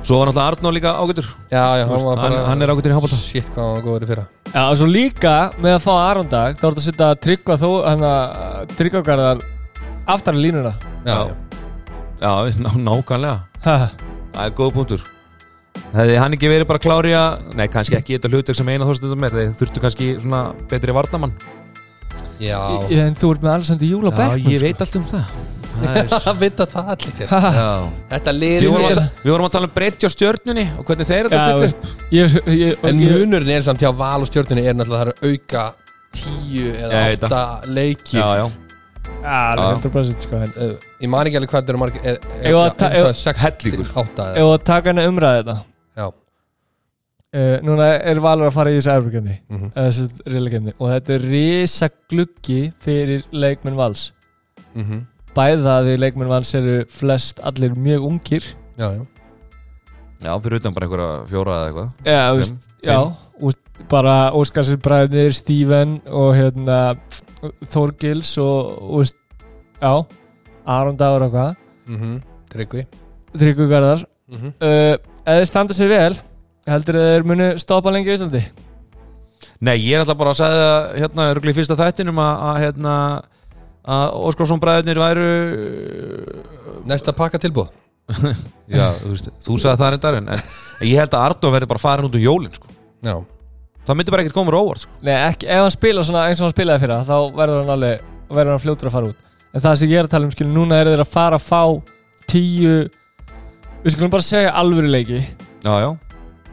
Svo var náttúrulega Arnó líka ágætur. Já, já, hann var bara hann er ágætur í handbólta Shit, hvað hann var góður í fyrra. Já, og svo líka með að fá Arondag þá er þetta að setja tryggva þó hann að tryggvagarðar aftar Það er Hefði hann ekki verið bara klári að Nei, kannski ekki þetta hlutur sem eina þórstöndum er Þeir þurftu kannski svona betri varnamann já. Í- En þú ert með Alessandri Júl á Já, bekknum ég veit allt um það. <laughs> Það er Það vita það allir. Já. Þetta Við liður að, Ég- ta- við vorum að tala um breytti á stjörnunni og hvernig þeir eru Já, þetta ég, ég, En ég, munurinn er samt hjá Val og stjórnunni er náttúrulega það eru auka tíu eða Ég veit átta leikir Já, já. Já, alveg 100% sko Ég man ekki alveg hvað þetta eru margir er, er, við að er, er, Ef eða að taka henni umræði þetta Já, uh, Núna er Valur að fara í þessu Mhm. Þessu riðleikendi Og þetta er risa gluggi fyrir leikmenn Vals. Mhm, Bæði það að því leikmenn Vals eru flest allir mjög ungir. Já, já. Já, fyrir utan bara einhverja fjóra eða eitthvað. Já, þú veist, já úst, bara Óskarsir bræðnir, Steven og hérna Þorgils og úst, já, Aron Dagur og hvað. Mhm, Tryggvi. Tryggvi Garðar. Mhm. uh, Ef þið standa sér vel heldur þið þeir munu stoppa lengi í Íslandi Nei, ég er alltaf bara að segja það hérna, örgli í fyrsta þættinum að, að hérna að Óskarsson bræðurnir væru Næsta pakka tilbúð <laughs> Já, þú veist, þú sagði það reyndar en, en ég held að Arnó verði bara farin út um jólin sko. Já, það myndi bara ekkert koma róvar sko. Nei, ekki, ef hann spila svona eins og hann spilaði fyrir þá verður hann alveg verður hann fljótur að fara út en það sem ég er að tala um skilu, núna eru þeir að fara að fá tíu við skulum bara segja alvöru leiki. Já, já,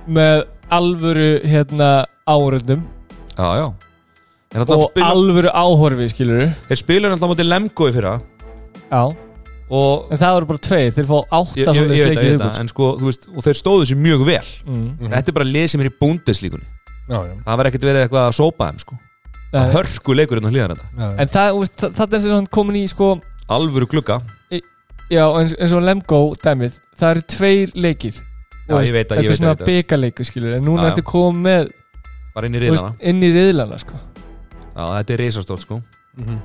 með alvöru hérna áhörundum já, já. En alltaf og spila, alvöru áhorfi skilur Þeir spilur alltaf mútið Lemgo í fyrra. Já, og en það eru bara tveir þeir fá átta ég, ég, svona ég veit að leiki ég veit viðbútt að en sko, þú veist, og þeir stóðu sér mjög vel. Mm. Þetta er bara lið sem er í búndeslíkunni já, já, Það verður ekkert verið eitthvað að sópa þeim sko. Nei. Hörku leikurinn á hlýðan þetta já, já. En það, þú veist, það, það er sem hann komin í sko Alvöru glugga Já, eins, eins og Lemgo dæmið. Það eru tveir leikir. Já, ég veit að, Þetta ég er veit svona að, byggaleikur skilur En núna Já, já. ertu komið með bara inn í þú veist, riðlana inn í riðlana sko. Já, þetta er reisastórt sko. Mhm.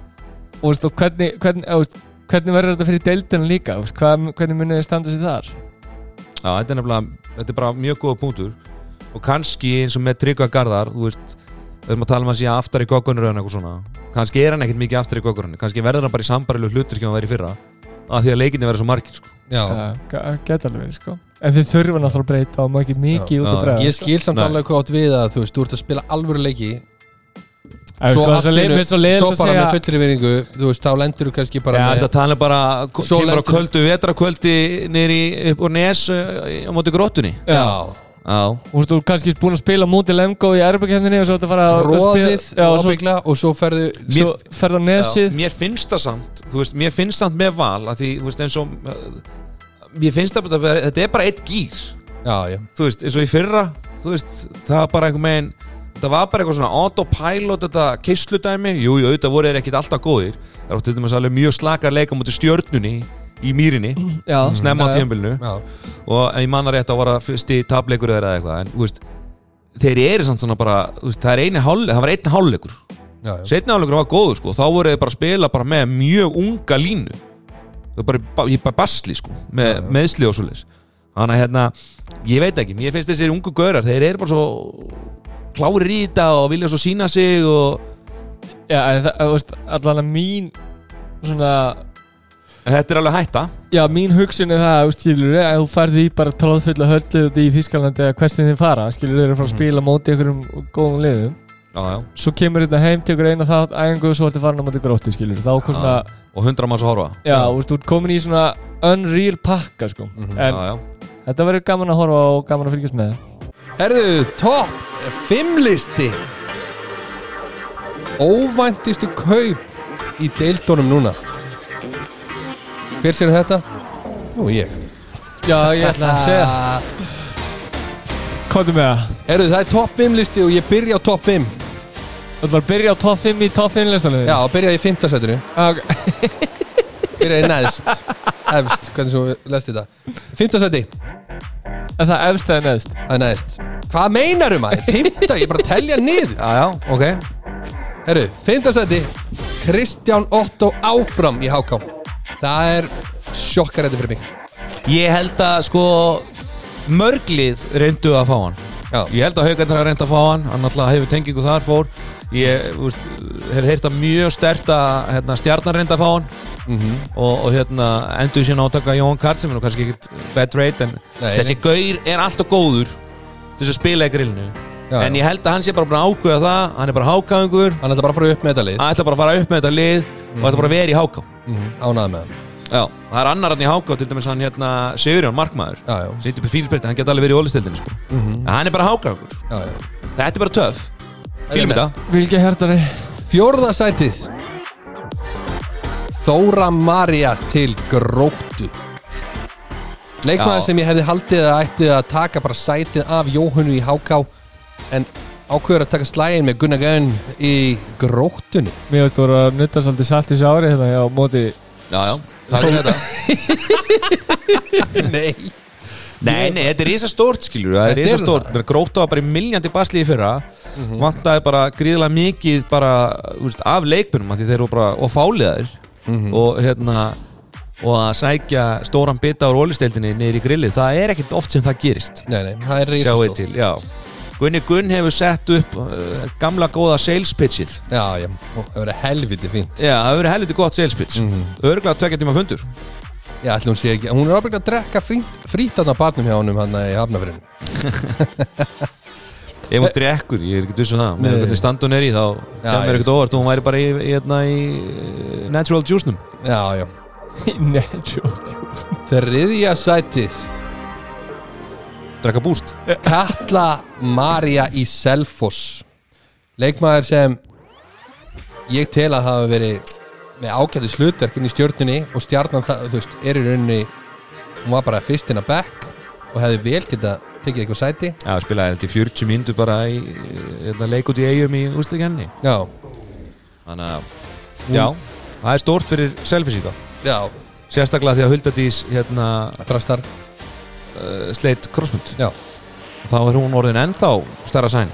og, veist, og hvernig, hvernig, þú veist, hvernig verður þetta fyrir deildina líka? Þú veist, hvað, hvernig munið þið standa sér þar? Já, þetta er nefnilega, þetta er bara mjög góða punktur. Og kannski eins og með Tryggva Garðar þú veist, við erum að tala um að sé aftar í goggunur eða eitthvað svona, kannski er hann ekkert mikið aftar í goggunur, kannski verður hann bara í sambarilu hlutur ekki að væri í fyrra, af því að leikinni verður svo margir sko. já. geta alveg verið sko. en þið þurfa náttúrulega að breyta og maður ekki mikið út að Já. bregða Ég skil samt alveg hvað átt við að þú veist, þú ert að spila alvöru leiki Svo einu- svo að bara segja með fullri veringu Þú veist, þá lendur þú kannski bara Já, með þetta tala bara, kemur á kvöldu vetrakvöldi nýri upp á nes uh, á móti gróttunni Já, Já, og þú kannski búin að spila múti Lemgo í erbjörnkjöndinni og svo ertu að fara að róðið ábyggla og svo ferðu svo ferð á nesið. Já, mér finnst það samt þú veist, mér finnst samt með val að því, þú veist, eins og uh, mér finnst það bara, að þetta er bara eitt gýr Já, já, þú veist, eins og í fyrra þú veist, það var bara einhver megin þetta var bara eitthvað svona autopilot þetta keisludæmi, jú, jú, auðvitað voru þeir ekkit alltaf góðir, það átt þetta með alveg mjög slakar leika mútið stjörnunni í mýrinni já, snemma á já, og ef ég manna rétt að voru fyrsti tableikur eða eitthvað, en þú veist þeir eru samt svona bara, þú veist, það er hálfleikur það var einn hálfleikur, setni hálfleikur var góður sko, þá voru þeir bara að spila bara með mjög unga línu. Það er bara, bara, basli sko, með Já, já. meðsli og svoleiðis. Þannig að hérna, ég veit ekki. Mér finnst þessir ungu gaurar, þeir eru bara svo klárir í þetta og vilja svo sína sig og já, það, þú veist, allan að mín svona þetta er alveg hætta Já, mín hugsun er það, skilur, að þú ferði í bara tróðfulla höllu í Þískalandi eða hversin þið fara, skilur, þeir eru fara að Mhm. spila móti einhverjum góðum liðum já, já. svo kemur þetta heim, tekur eina þátt æfingu og svo ertu farin á móti gróttu, skilur þá kom svona, og hundra manns að horfa já, þú veist, þú ert komin í svona unreal pakka, sko Mhm. en já, já. þetta verður gaman að horfa og gaman að fylgjast með Herðu, topp fimmlisti Óvæntistu kaup í deildónum núna Hver sér þetta? Nú ég Já, ég ætla að segja Komdu með það Erðu það er topp 5 listi og ég byrja á topp 5 Þú ætlar að byrja á top 5 í top 5 listanum Já, byrja í 5. setinu okay. <laughs> Byrja í neðst Efst, hvernig svo lest þetta 5. seti, Er það efst eða neðst? það er neðst Hvað meinarum maður? 5. ég er bara að telja niður Já, já, ok Herru, 5. seti Kristján Otto áfram í HK Það er sjokkarætti fyrir mig. Ég held að sko Mörglið reyndu að fá hann. Já, Ég held að haugarnir hafa reynd að fá hann. Hann alltaf hefur tengingu þar fór. Ég veist, hef heyrt að mjög stert að hérna, stjarnar reynda að fá hann. Mm og, og hérna endur síðan átaka Jóhann Kart sem er kannski ekkit bad rate en Nei, þessi nei. gaur er alltaf góður þess að spila í grillinu. Já, en ég held að hann sé bara búin að ákveða það. Hann er bara hákaðingur Hann ætla bara að fara upp með þetta lið. Hann ætla bara að fara upp með þetta lið og ætla bara að vera í háká mm Ánæði með hann Já, það er annar hann í háká til dæmis hann hérna Sigurjón Markmaður Já, já, Sýtti upp í fílsbyrti, hann geti alveg verið í ólistildinu sko. Mhm. en hann er bara hákaðingur já, já. Þetta er bara töff Fýlum með. þetta Vilki hertari Fjórða sætið Þóra Maria til gróttu Leikmaður Já. sem ég hefði haldið að ætti að taka bara sætið af Jóhannu í HK en ákveður að taka slægin með Gunnar Gunn í gróttunni. Mér veist voru að nutta svolítið salt í sári hérna á móti Já, já, takk fyrir þetta. <laughs> Nei. Nei, nei, þetta er skilur. Það er Þetta risa er stórt, það. gróta var bara í miljandi basli í fyrra. Vantaði bara gríðilega mikið bara, þú veist, af af því þeir eru bara, og og hérna og að sækja stóran bita úr ólisteildinni niður í grillið, það er ekkit oft sem það gerist. Nei, nei, það er til, já Gunni Gunn hefur sett upp uh, gamla góða sales pitchið. Já, já, það verið helviti fínt. Já, það hefur verið helviti gott sales pitch. Mm Mhm. Örgulega tvekja tíma fundur. Já, ætli hún sé ekki, hún er ábyggilega að drekka frít, frítanna barnum hjá honum hann í hafnafyrinu <laughs> Ef hún drekkur, ég er ekki duss um það með hvernig standun er í þá kemur ekkert óvart og hún væri bara í, í, hérna, í uh, natural juice-num. Já, já. <laughs> Natural Þriðja sætið Drekka búst. Katla Maria í Selfoss. Leikmaður sem ég tel að hafa verið með ágætis hlutverk inn í stjórnunni og stjarnan það, þú veist, er í rauninni hún var bara fyrst inn að back og hefði vel geta tekið eitthvað sæti. Já, spilaði held í 40 mínútur bara í hérna, leik út í eigum í úrslikenni Já, Þannig að, já, það er stórt fyrir selfisíka já, Sérstaklega því að Huldadís hérna, þrastar uh, sleitt crossmund Já, Þá er hún orðin ennþá stærra sæn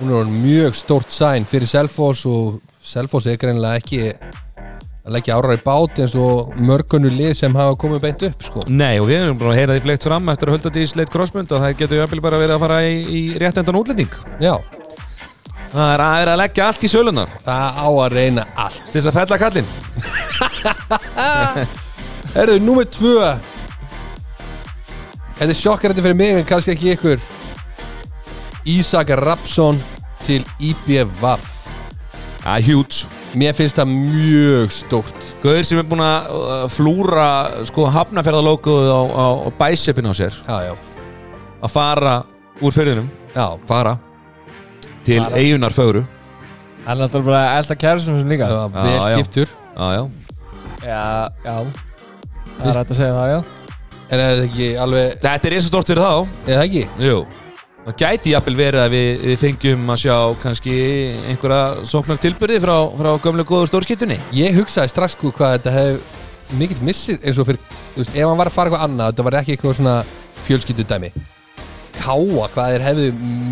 hún er orðin mjög stórt sæn fyrir Selfoss og Selfoss er greinilega ekki að leggja árar í bát eins og mörgunnu lið sem hafa komið beint upp sko. Nei, og við erum bara að heyra því fleikt fram eftir að Huldadís sleitt crossmund og það getur jöfnvel bara verið að fara í, í réttendan útlending. Já, Það er að, er að leggja allt í sölunar það á að reyna allt. Til þess að fella kallinn. <laughs> Erðu, númer tvö Þetta er sjokkarandi fyrir mig en kannski ekki ykkur. Ísak Rapsson til IBVF Já, huge. Mér finnst það mjög stórt. Gauður sem er búin að uh, flúra sko hafnaferðalókuð á, á, á bæsepin á sér. Já, já, að fara úr ferðinum já, fara til Fara. eigunar fögru. Hann er alltaf bara elda kærastum sem líka. Það var Já, vel já. giftur. Já, já. Já, já. Það er hægt að segja það, já En er þetta ekki alveg, Þetta er eins og stort fyrir þá. Eða ekki? Jú. Það gæti jafnvel verið að við, við fengjum að sjá kannski einhverja sóknar tilbyrði frá, frá gömlu góðu stórskittunni Ég hugsaði strax sko hvað þetta hef mikill missir eins og fyrir, þú veist, ef hann var að fara eitthvað annað þetta var ekki eitthvað svona fjölskyldudæmi. Káa, hvað þeir hefðu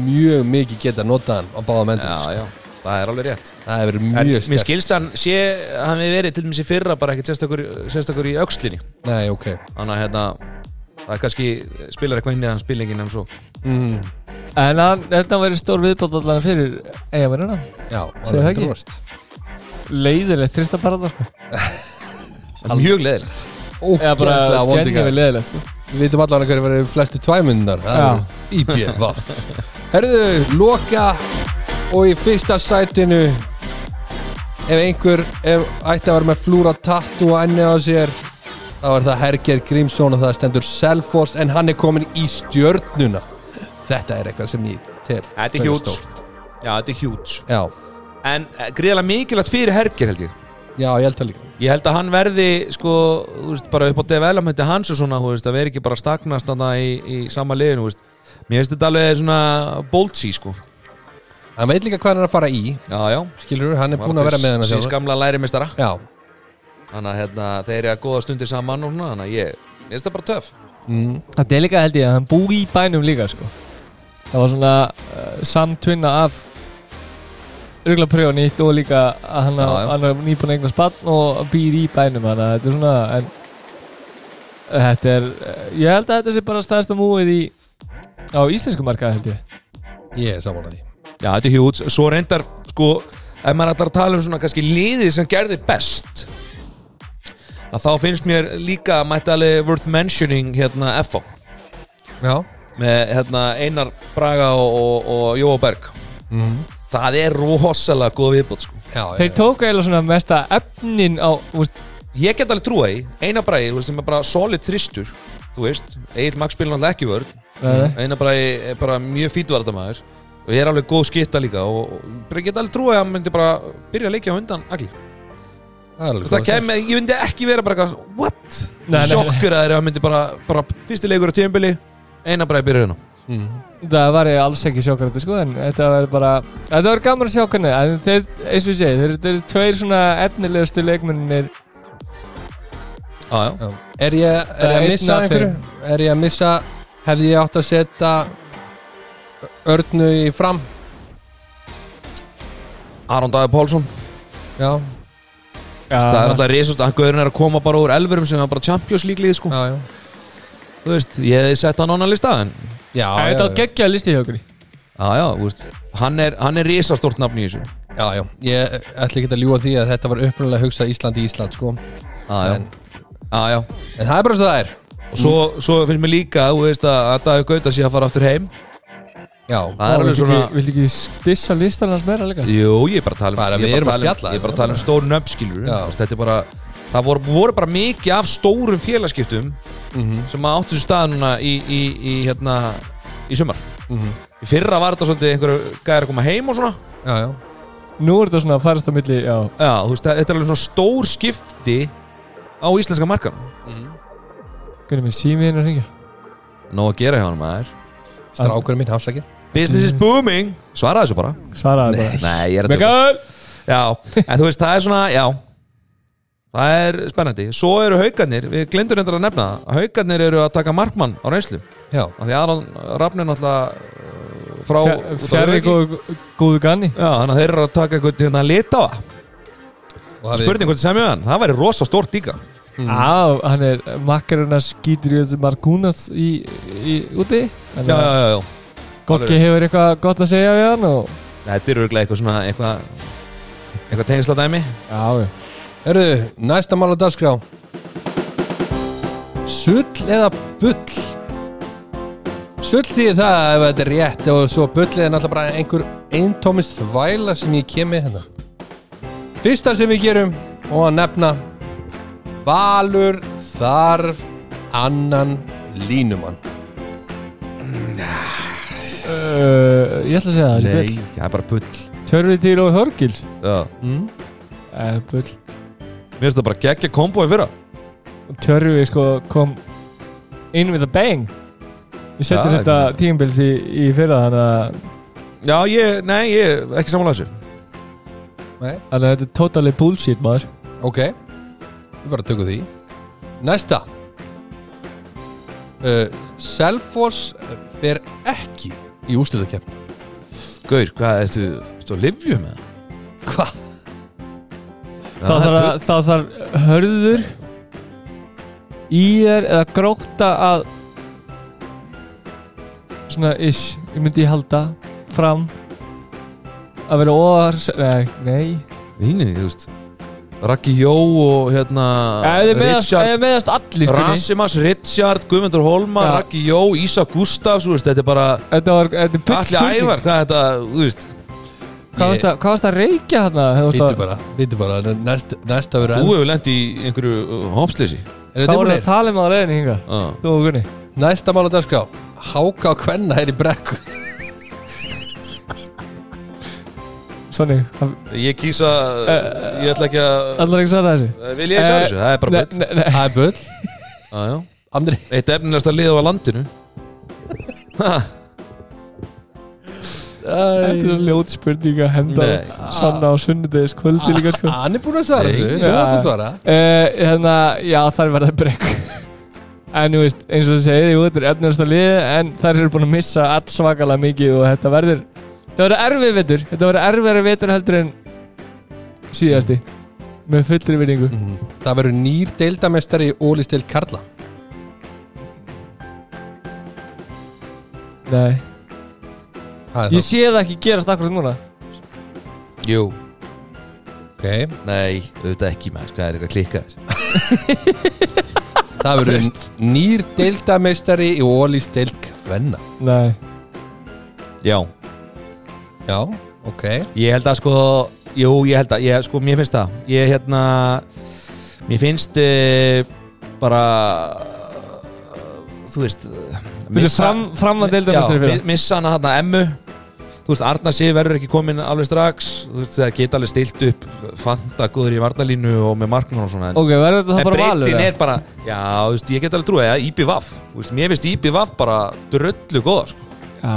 mjög mikið geta notað hann á báða mendum Já, já, það er alveg rétt Það hefur verið mjög mér stert skilst hann sé, hann við verið til dæmis í fyrra bara ekkert sérstakur, í öxlinni Nei, ok Þannig að hérna Það er kannski spilar eitthvað inn í hann spilingin en svo mm, En hann, þetta verið stór viðbótt allan fyrir eigavinnuna Já, Segðu það ekki? 100%. Leiðilegt trista parada sko. <laughs> Mjög leðilegt Eða bara Ógeðslega vondi genuine gæði. leiðilegt sko. Við vitum allan hverju verið flestu tvæmundar Já. IBVF <laughs> Herðu, loka og í fyrsta sætinu ef einhver ef ætti að vera með flúra tattu og enni á sér þá er það Herger Grímsson og það stendur Selfoss en hann er komin í stjörnuna þetta er eitthvað sem ég tel Þetta er hjúts. Já, þetta er hjúts Já, En eh, gríðarlega mikilvægt fyrir Herger held ég já, ég held það líka Ég held að hann verði sko, þú veist, bara upp á developmenti hans og svona, þú veist, að vera ekki bara stagnast í, í sama liðinu, þú veist. Mér finnst þetta alveg svona boltsy, sko. Hann veit líka hvað hann er að fara í Já, já. Skilur hann er búin að vera með hann Síns gamla lærimistara. Já, Þannig að hérna, þeir eru að góða stundir saman og svona, þannig að ég, mér finnst það bara töff. mm, Þetta er líka held ég að hann búi í bænum líka sko Það var svona uh, samtvinna af Rugla prjóð nýtt og líka að hann, Já, já. hann er nýbúin að eigna spann og býr í bænum þannig að þetta er svona en þetta er, eh, ég held að þetta sé bara stærsta múið í á íslensku markaði held ég ég er saman að því Já, þetta er hjúts. Svo reyndar, sko, ef maður ætlar að tala um svona kannski liðið sem gerði best, að þá finnst mér líka mættalega worth mentioning hérna FO. Já Með hérna Einar Braga og, og, og Jóa Berg. mm. Það er rosalega góð viðbót, sko. Já, Þeir tóku eiginlega svona mesta efnin á, þú veist, Ég get alveg trúa í, Einar Bragi, sem er bara solid þristur, þú veist, Egil Max spilur náttúrulega ekki vörð. Einar Bragi er bara mjög fítvartamæður og ég er alveg góð skitta líka og, og ég get alveg trúa að hann myndi bara byrja að leikja á undan Agli. Það er alveg Það góð kem, ég myndi ekki vera bara eitthvað, what? Nei, nei. Sjokkur að þeir hann myndi bara, bara fyrsti leikur á tíðanbili, Einar Bragi byrja hérna. mm. Það var ég alls ekki sjokkar þetta sko en þetta var bara Þetta var gaman að sjá hvernig en þeir, eins og ég segi, þeir, eru tveir svona efnilegustu leikmennir Já, já. Já. Er ég, er ég að missa einhverju? Er ég að missa Hefði ég átt að setja Örnu í fram. Aron Daði Pálsson, Já, það er alltaf risast, hann gauðurinn er að koma bara úr elverum sem er bara Champions League lið, sko. já, já. Þú veist, ég hefði sett hann á annan lista, en Já, Það er já, þetta geggja listi hjá okkur. Já, já, þú veist, hann er, hann er risastórt nafn í þessu. Já, já. Ég ætla ekki að ljúga því að þetta var upprunalega hugsað Ísland í Ísland sko. Já, já, En, já, já. En það er bara svo það er. Og svo, svo finnst mér líka, þú veist, að, að Dagur Gauta sé að fara aftur heim Já, Það er alveg svona Viltu ekki stissa listan hans meira líka? Jú, ég er bara að tala um Bara, ég við er erum bara að tala um- spjalla. Ég bara að tala stóru nöfnskilur. Þetta er bara Það voru, voru bara mikið af stórum félagskiptum mm sem að áttu sér stað núna í, í, í, hérna, í sumar. -hmm. Í fyrra var þetta svolítið einhverju gæðir að koma heim og svona. Já, já. Nú er þetta svona að farast á milli, já. Já, þú veist, þetta er alveg svona stór skipti á íslenska markan Hvernig með símiðin að ringja? Nó að gera hjá hann maður. Strákurinn minn, hafsakir Business is booming. Svara þessu bara. Svaraði bara. Nei, ég er að tjóka. Já, en þú veist, það er svona, já. Það er spennandi. Svo eru haugarnir, við glindur endur að nefna það Haugarnir eru að taka markmann á reynslu. Já, Af því Aron Rafn er náttúrulega uh, frá á Fjari Hauki. góðu, ganni. Já, þannig að þeir eru að taka eitthvað hérna á hafið- Spurning hvort þið semja hann, það væri rosa stórt líka. Mm. Já, hann er makkarinn að skýtur í þessu Markúnas í, í úti. Já, já, já, já Gokki hefur eitthvað gott að segja við hann og Þetta eru örugglega eitthvað svona, eitthvað Eitthvað tengsla dæmi Já, já. Hörru, næsta mál á dagskrá. Sull eða bull? Sull því það ef þetta er rétt og svo bull er náttúrulega bara einhver eintómist þvæla sem ég kem með hérna. Fyrsta sem við gerum og að nefna Valur þarf annan línumann. Uh, Ég ætla að segja það, það er bull. það er bara pull Törfi til og Þorgils Já. Mm? uh, Bull. Mér finnst það bara geggja kombo í fyrra. Törfi sko kom inn with a bang. Ég seti Já, þetta tíumbils í, í fyrra þannig að Já, ég, nei, ég, ekki samanlega þessu. Nei, þannig að þetta er totally bullshit maður. Ok. Við bara tökum því. Næsta. Uh, Selfoss fer ekki í úsliðakeppni Gaur, hvað, ertu, ertu að livju með það? Hvað? þá þarf, þarf hörður í er eða gróta að svona ish, ég myndi halda fram að vera óvar nei, nei Víni, þú veist Raki Jó og hérna þið meðast, Richard allir. Rasimas, Richard, Guðmundur Holmar Já. Raki Jó, Ísa Gustafs veist, Þetta er bara þetta var, þetta bull Alli spurning. ævar, hvað þetta, þú veist. Hvað varst að, hvað varst að reykja Vítu að- bara, vítu bara Næsta, næsta verður Þú hefur lent í einhverju uh, Er þá þetta voru að tala um á leiðinni hinga uh. þú og Gunni. Næsta mál á dagskrá Háka og Kvenna er í brekku Sonni, Ég kýsa, ég ætla ekki að allar ekki sagði þessi Vil ég sjá Eh, þessu? Það er bara bull. Það er bull. <laughs> Já, já. Andri. Eitt efnilegast að liða á landinu. Ha, Þetta er svo ljót spurning að henda. Sanna á sunnudegis kvöldi líka sko. Hann er búin að svara þessu? Þú átt að svara? Hérna, já það er verið brekk En þú veist, eins og það segir, jú, þetta er efnirasta liði En þær eru búin að missa all svakalega mikið Og þetta verður, þetta verður erfið vetur. Þetta verður erfiðari vetur heldur en Síðasti. Með fullri virðingu. Mhm. Það verður nýr deildamestari í ólisteild Karla. Nei, er ég sé það ekki gerast akkurat núna. Jú. Ok. Nei, auðvitað ekki maður. Hvað er eitthvað klikkað <laughs> Það verður nýr deildamestari í ólisteild Kvenna. Nei, Já Já, ok. Ég held að sko Jú, ég held að ég, sko, Mér finnst það. Ég hérna Mér finnst uh, Bara Þú veist Viltu fram, fram deildamestari Já, missa hana hann Emmu. Þú veist, Arna Sif verður ekki komin alveg strax. Þú veist, það geta alveg stilt upp Fanta góður í varnalínu og með marknum og svona en, Ok, verður þetta en það bara valur breytin er bara Já, þú veist, ég get alveg trúið að Vaff Þú veist, Mér finnst Vaff bara dröllu góða sko. Já,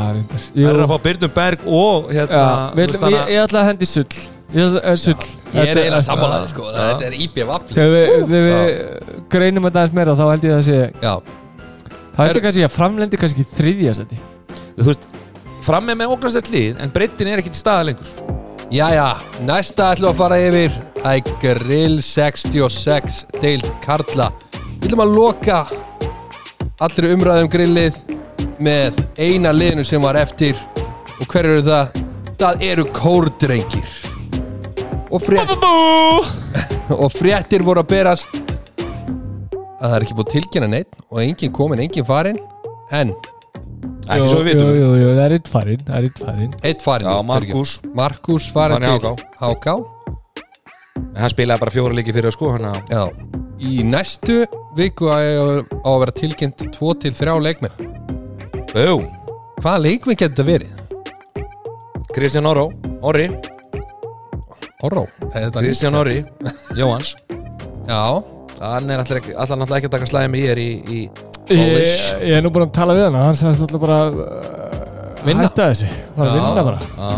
Það er að fá Byrnum Berg og hérna Já, ætlum, ég, ég ætla að hendi sull. Ég að sull. Ég er eiginlega sammálaði sko. Já. Þetta er IB vafli Þegar við, við greinum þetta aðeins meira þá held ég að það sé Já, Það Er- heldur kannski að framlendi kannski þriðja seti Þú veist, fram með með ógrænsett lið En breytin er ekki til staða lengur. Jæja, næsta ætlum að fara yfir. Það er Grill 66 deild Karla. Við ætlum að loka allri umræðum grillið með eina liðinu sem var eftir. Og hver eru það? Það eru kórdrengir. Og, frétt, <laughs> og fréttir voru að berast. Að það er ekki búið tilkynna neitt og enginn komin, enginn farin en Ekki svo við vitum. Jú, jú, jú, það er eitt farinn Það er eitt farinn. Eitt farin Já, Markus Markus farin Hann er til HK Hann spilaði bara fjóra leiki fyrir sko hann að Já, í næstu viku á á að vera tilkynnt 2-3 leikmenn Jú, Hvaða leikmenn getur þetta verið? Kristján Orró Orri, er- Kristján Orri. <laughs> Jóhans Já, Hann er alltaf ekki, alltaf náttúrulega ekki að taka slæði með ég er í, í ég, Polish. ég er nú búin að tala við hann Hann sagðist alltaf bara uh, Vinna. Hætta þessi Bara Já. vinna bara. Já.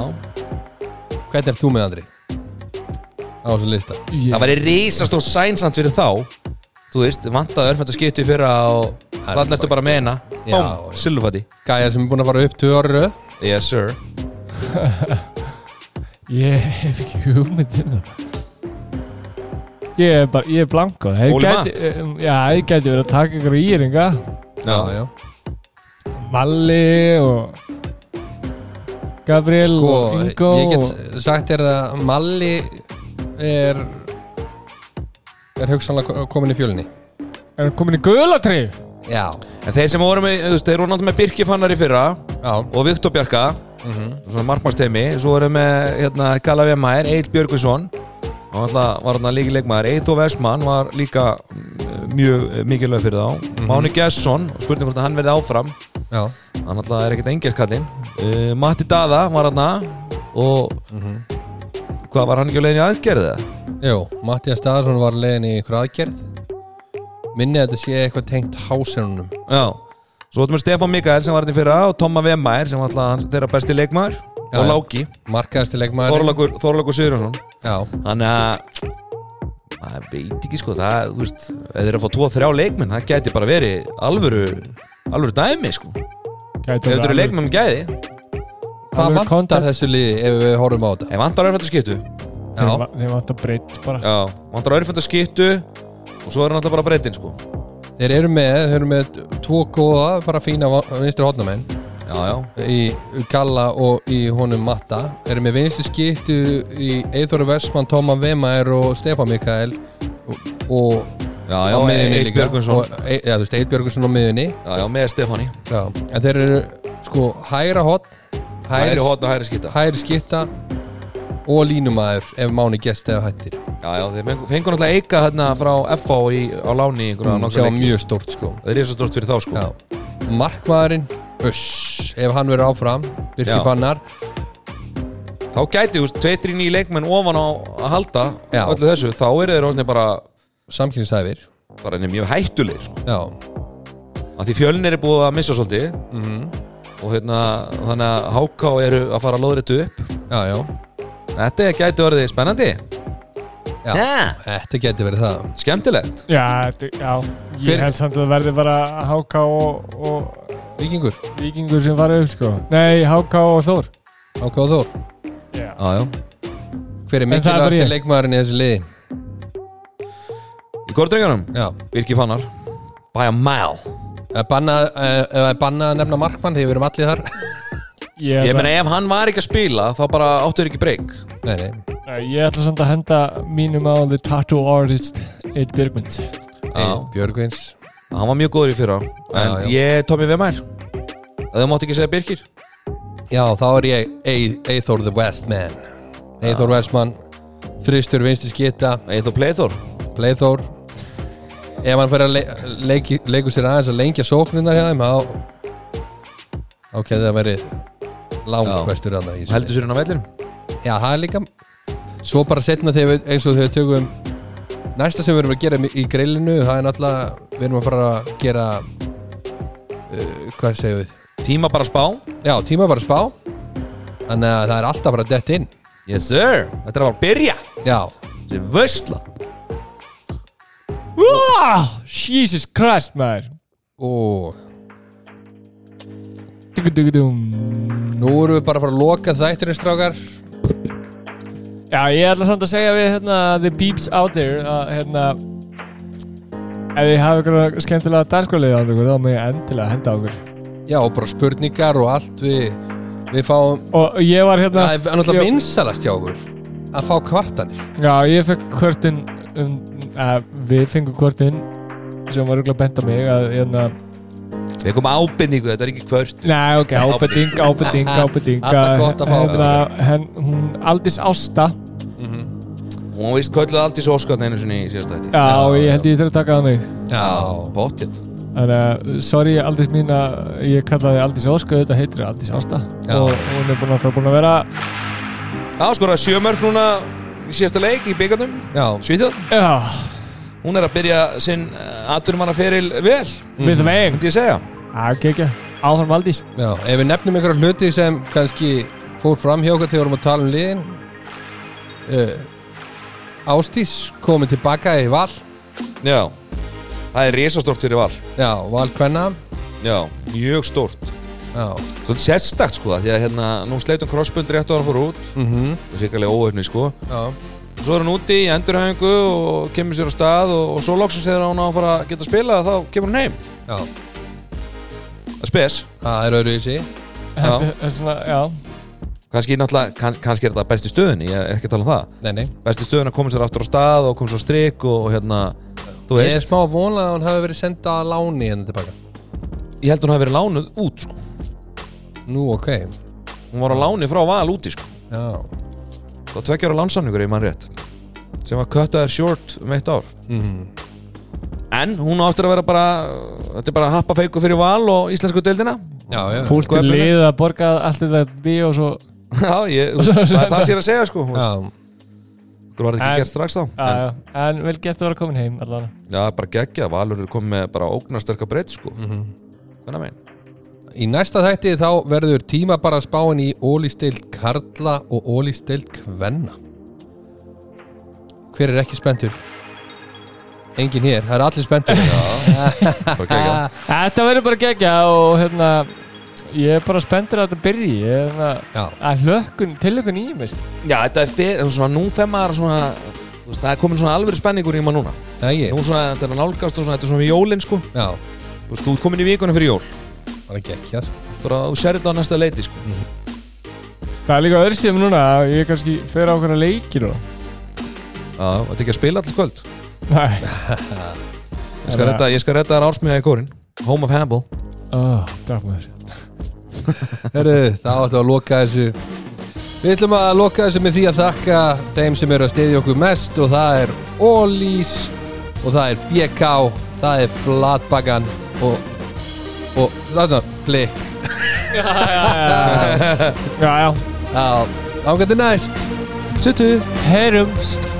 Hvernig er þú með Andri? Á þessu lista. Ég, Það væri risastór sænsand fyrir þá Þú veist, vantaði örfænt að skipta í fyrra og hvað ertu bara hérna Já. Bóm, silfati Gæja sem er búin að fara upp 2 ári röð. Yes sir. <laughs> Ég hef ekki hugmynd það. Ég er bara, ég er blanko Ég Óli gæti, um, Já, ég gæti verið að taka ykkur íringa. Já, já Malli og Gabriel Sko, og Ingo ég og, get sagt þér að Malli er er hugsanlega komin í fjölinni Er hann komin í guðlatri? Já. En þeir sem voru með, þú veist, þeir voru náttúrulega með Birki Fannar í fyrra Já. og Viktor Bjarka. Mm svona markmannstemi svo voru með hérna Kalla Vemmaer, Egil Björgvinsson. Og alltaf var hann líki leikmaður Eithó Vestmann var líka mm, mjög eh, mikilvæg fyrir þá. Máni Gesson, spurning hvort að hann verði áfram. Já. Hann alltaf er ekkert engelskallinn uh, Matti Dada var hann og hvað var hann ekki á leiðin í aðgerðið? Jú, Mattias Staðarsson var leiðin í ykkur aðgerð. Minni að þetta sé eitthvað tengt hásenunum Já, svo erum við Stefán Mikael sem var í fyrra og Tomma Vemmaer sem var alltaf þeirra besti leikmaður Já, og. Láki, Markaðasti leikmaður Þorlagur, Þorlagur Sigurjónsson. Já, Þannig að maður veit ekki sko það, þú veist, ef þeir eru að fá 2-3 leikmenn, það gæti bara verið alvöru alvöru dæmi sko. Ef Gæti þeir eru leikmenn með gæði. Hvað Alveg vantar kontant. þessu liði ef við horfum á þetta? ef vantar örfænt að skiptu Þeir Já, va- Þeir vantar breytt bara. Já, vantar örfænt að skiptu og svo er hann alltaf bara breytin sko. Þeir eru með, þeir eru með tvo góða, bara fína vinstri hotnamenn já, já, í Galla og í honum Matta. Þeir eru með vinstri skiptu í Eithóri Versmann, Tóma Vemaer og Stefán Mikael og, og já, já, miðjunni Eil líka. Björgvinsson. Og, e, ja, þú veist, Eil Björgunsson á miðunni já, já, með Stefáni. Já, en þeir eru sko hægra hot hæri hægri, hótt og hæri skipta hægri skipta og línumæður ef Máni gest eða hættir. Já, já, þeir fengu- fengu náttúrulega eika hérna frá FH í, á láni mm, sem var mjög stórt sko. Það er svo stort fyrir þá sko. Já. markmaðurinn Uss, ef hann verður áfram Birki Já. Fannar. Þá gæti, þú veist, 2-3 nýja leikmenn ofan á að halda Já. öllu þessu, þá eru þeir orðinni bara Samkynnsæfir bara nefnir mjög hættulegir sko. Já, að því fjölnir er búið að missa svolítið. Mhm. og hérna, þannig að HK eru að fara að loða þetta upp. Já, já þetta gæti orðið spennandi. Já, þetta geti verið það. Skemmtilegt. Já, þetta- já. Hver- Ég held samt að það verði bara HK og, og Víkingur, Víkingur sem fara upp sko. Nei, HK og Þór. Ákváð Þór. Já, já, já. Hver er En það er bara mikilvægasti ég. leikmaðurinn í þessu liði? í kortrengunum, Já. Birki Fannar. By a mile. Ef bannað eh, ef það er bannað að nefna markmann því við erum allir þar <laughs> ég, ég meina ef hann var ekki að spila þá bara áttur ekki breyk. Nei, nei. Nei, ég ætla samt að henda mínum á The Tattoo Artist Eitt Björgmund Ei, Björgvins. Hann var mjög góður í fyrra en Já, já. ég tók mér við mær það mátt ekki segja Birkir. Já, þá er ég Ei- Eyþór the Westman Eyþór Westman Þristur vinstri skita. Eithor Pleithor Playþór Ef hann fyrir að le leiki, leiku sér aðeins að lengja sóknirnar hjá þeim þá kemði það verið langkvæstur að það heldur sér hann á vellinum? Já, það er líka. Svo bara setna þegar við, eins og þegar við tökum Næsta sem við erum að gera í grillinu Það er náttúrulega Við erum að fara að gera uh, Hvað segum við? tíma bara spá. Já, tíma bara spá. Þannig að það er alltaf bara dett inn. Yes sir, þetta er að fara að byrja. Já, þetta er vösla oh, Jesus Christ, maður. Og Dugudugudum nú erum við bara að fara að loka þættirinn strákar. Já, ég ætla samt að segja við hérna, the peeps out there að hérna ef þið hafa ykkur skemmtilega dagskólið á ykkur þá með ég endilega henda á ykkur. Já, og bara spurningar og allt Við, við fáum og ég var hérna Það er náttúrulega ég, vinsalast hjá okkur Að fá kvartanir. Já, ég fekk kvörtin um, að við fengum kvörtin sem var rúglega bent á mig að hérna við komum ábendingu, þetta er ekki kvört Nei, ok, ábending, ábending, ábending. Alltaf gott að fá hérna, henn, hún Aldís Ásta. Hún vist kölluð allt í sóskarn einu sinni í síðast þætti. Já, og ég held ég þurfa að taka það mig Já, bóttið Þannig að, sorry Aldís mín að ég kallaði Aldís Ósku, þetta heitir Aldís Ásta. Já. og hún er búin að, búin að vera Já, skoraði sjömörk núna í síðasta leik í byggarnum já, Svíþjóð, Já, hún er að byrja sinn aturmanna feril vel við veginn myndi ég segja. Það gekk ég, áfram Aldís já Ef við nefnum einhverja hluti sem kannski fór fram hjá okkur þegar við vorum að tala um liðin uh, Ástís komið tilbaka í val. Já, það er risastórt fyrir val. Já, val kvenna. Já, mjög stórt. Já, Svolítið sérstakt sko það Því að hérna, nú sleitum crossbund rétt á hann fór út. Mhm. Það er sérkælega óöfni sko. Já, Svo er hann úti í endurhæfingu og kemur sér á stað og, og svo loksins þegar hann á að fara að geta að spila þá kemur hann heim. Já. Það er spes. Það er öðruvísi Þetta er svona, já. Kanski, náttúrulega, kann, kannski er þetta besti stöðin Ég er ekki að tala um það. Nei, nei. Besti stöðin að koma sér aftur á stað og koma sér á strik og, og hérna Þú Ég er veist, smá vonað að hún hafi verið sendað að láni henni tilbaka. Ég held hún hafi verið lánuð út sko. Nú, ok. Hún var á láni frá val úti sko. Já, Það var tveggjára lánsamningur í mann rétt sem var köttaður short um eitt ár. Mhm. En hún áttur að vera bara Þetta er bara happa feiku fyrir val og íslensku deildina. Já, já. Fúlt til lið að borga allt þetta bí og svo Já, ég, það er það sér að segja sko Já, Hvað var ekki gert strax þá. Já, en, já. En vel gett að vera komin heim allan Já, bara geggja, Valur er komið með bara ógnarsterka breytt sko. Mhm. Hvernig megin? Í næsta þætti þá verður tíma bara spáin í ólístild Karla og ólístild Kvenna. Hver er ekki spenntur? Engin hér, það er allir spenntur <laughs> Þetta verður bara gegja og hérna Ég er bara spenntur að þetta byrji. Að hlökkun, tilökun í mér. Já, þetta er fyrir, svona nú fem maður svona þú veist, Það er komin svona alveg spenningur í maður núna. Það er ég Nú svona, þetta er að nálgast og svona, þetta er svona við jólin sko. Já, Þú veist, þú ert komin í vikuna fyrir jól bara gekkja Bara þú sér þetta á næsta leiti sko. Það er líka öðrstíðum núna að Ég kannski fer á okkur að leiki núna. Já, þetta er ekki að spila allir kvöld. Nei. <laughs> Ég skal redda, ég skal redda þar ársmiða í kórin Home of Hamble <laughs> oh, Herru, þá ætlum við að loka þessu. Við ætlum að loka þessu með því að þakka þeim sem eru að stiðja okkur mest og það er Ólís og það er BK það er Flatbagan og, og það er blik. Já, já, já Já, <laughs> já Já, Ágætti næst. Tuttu. Heyrumst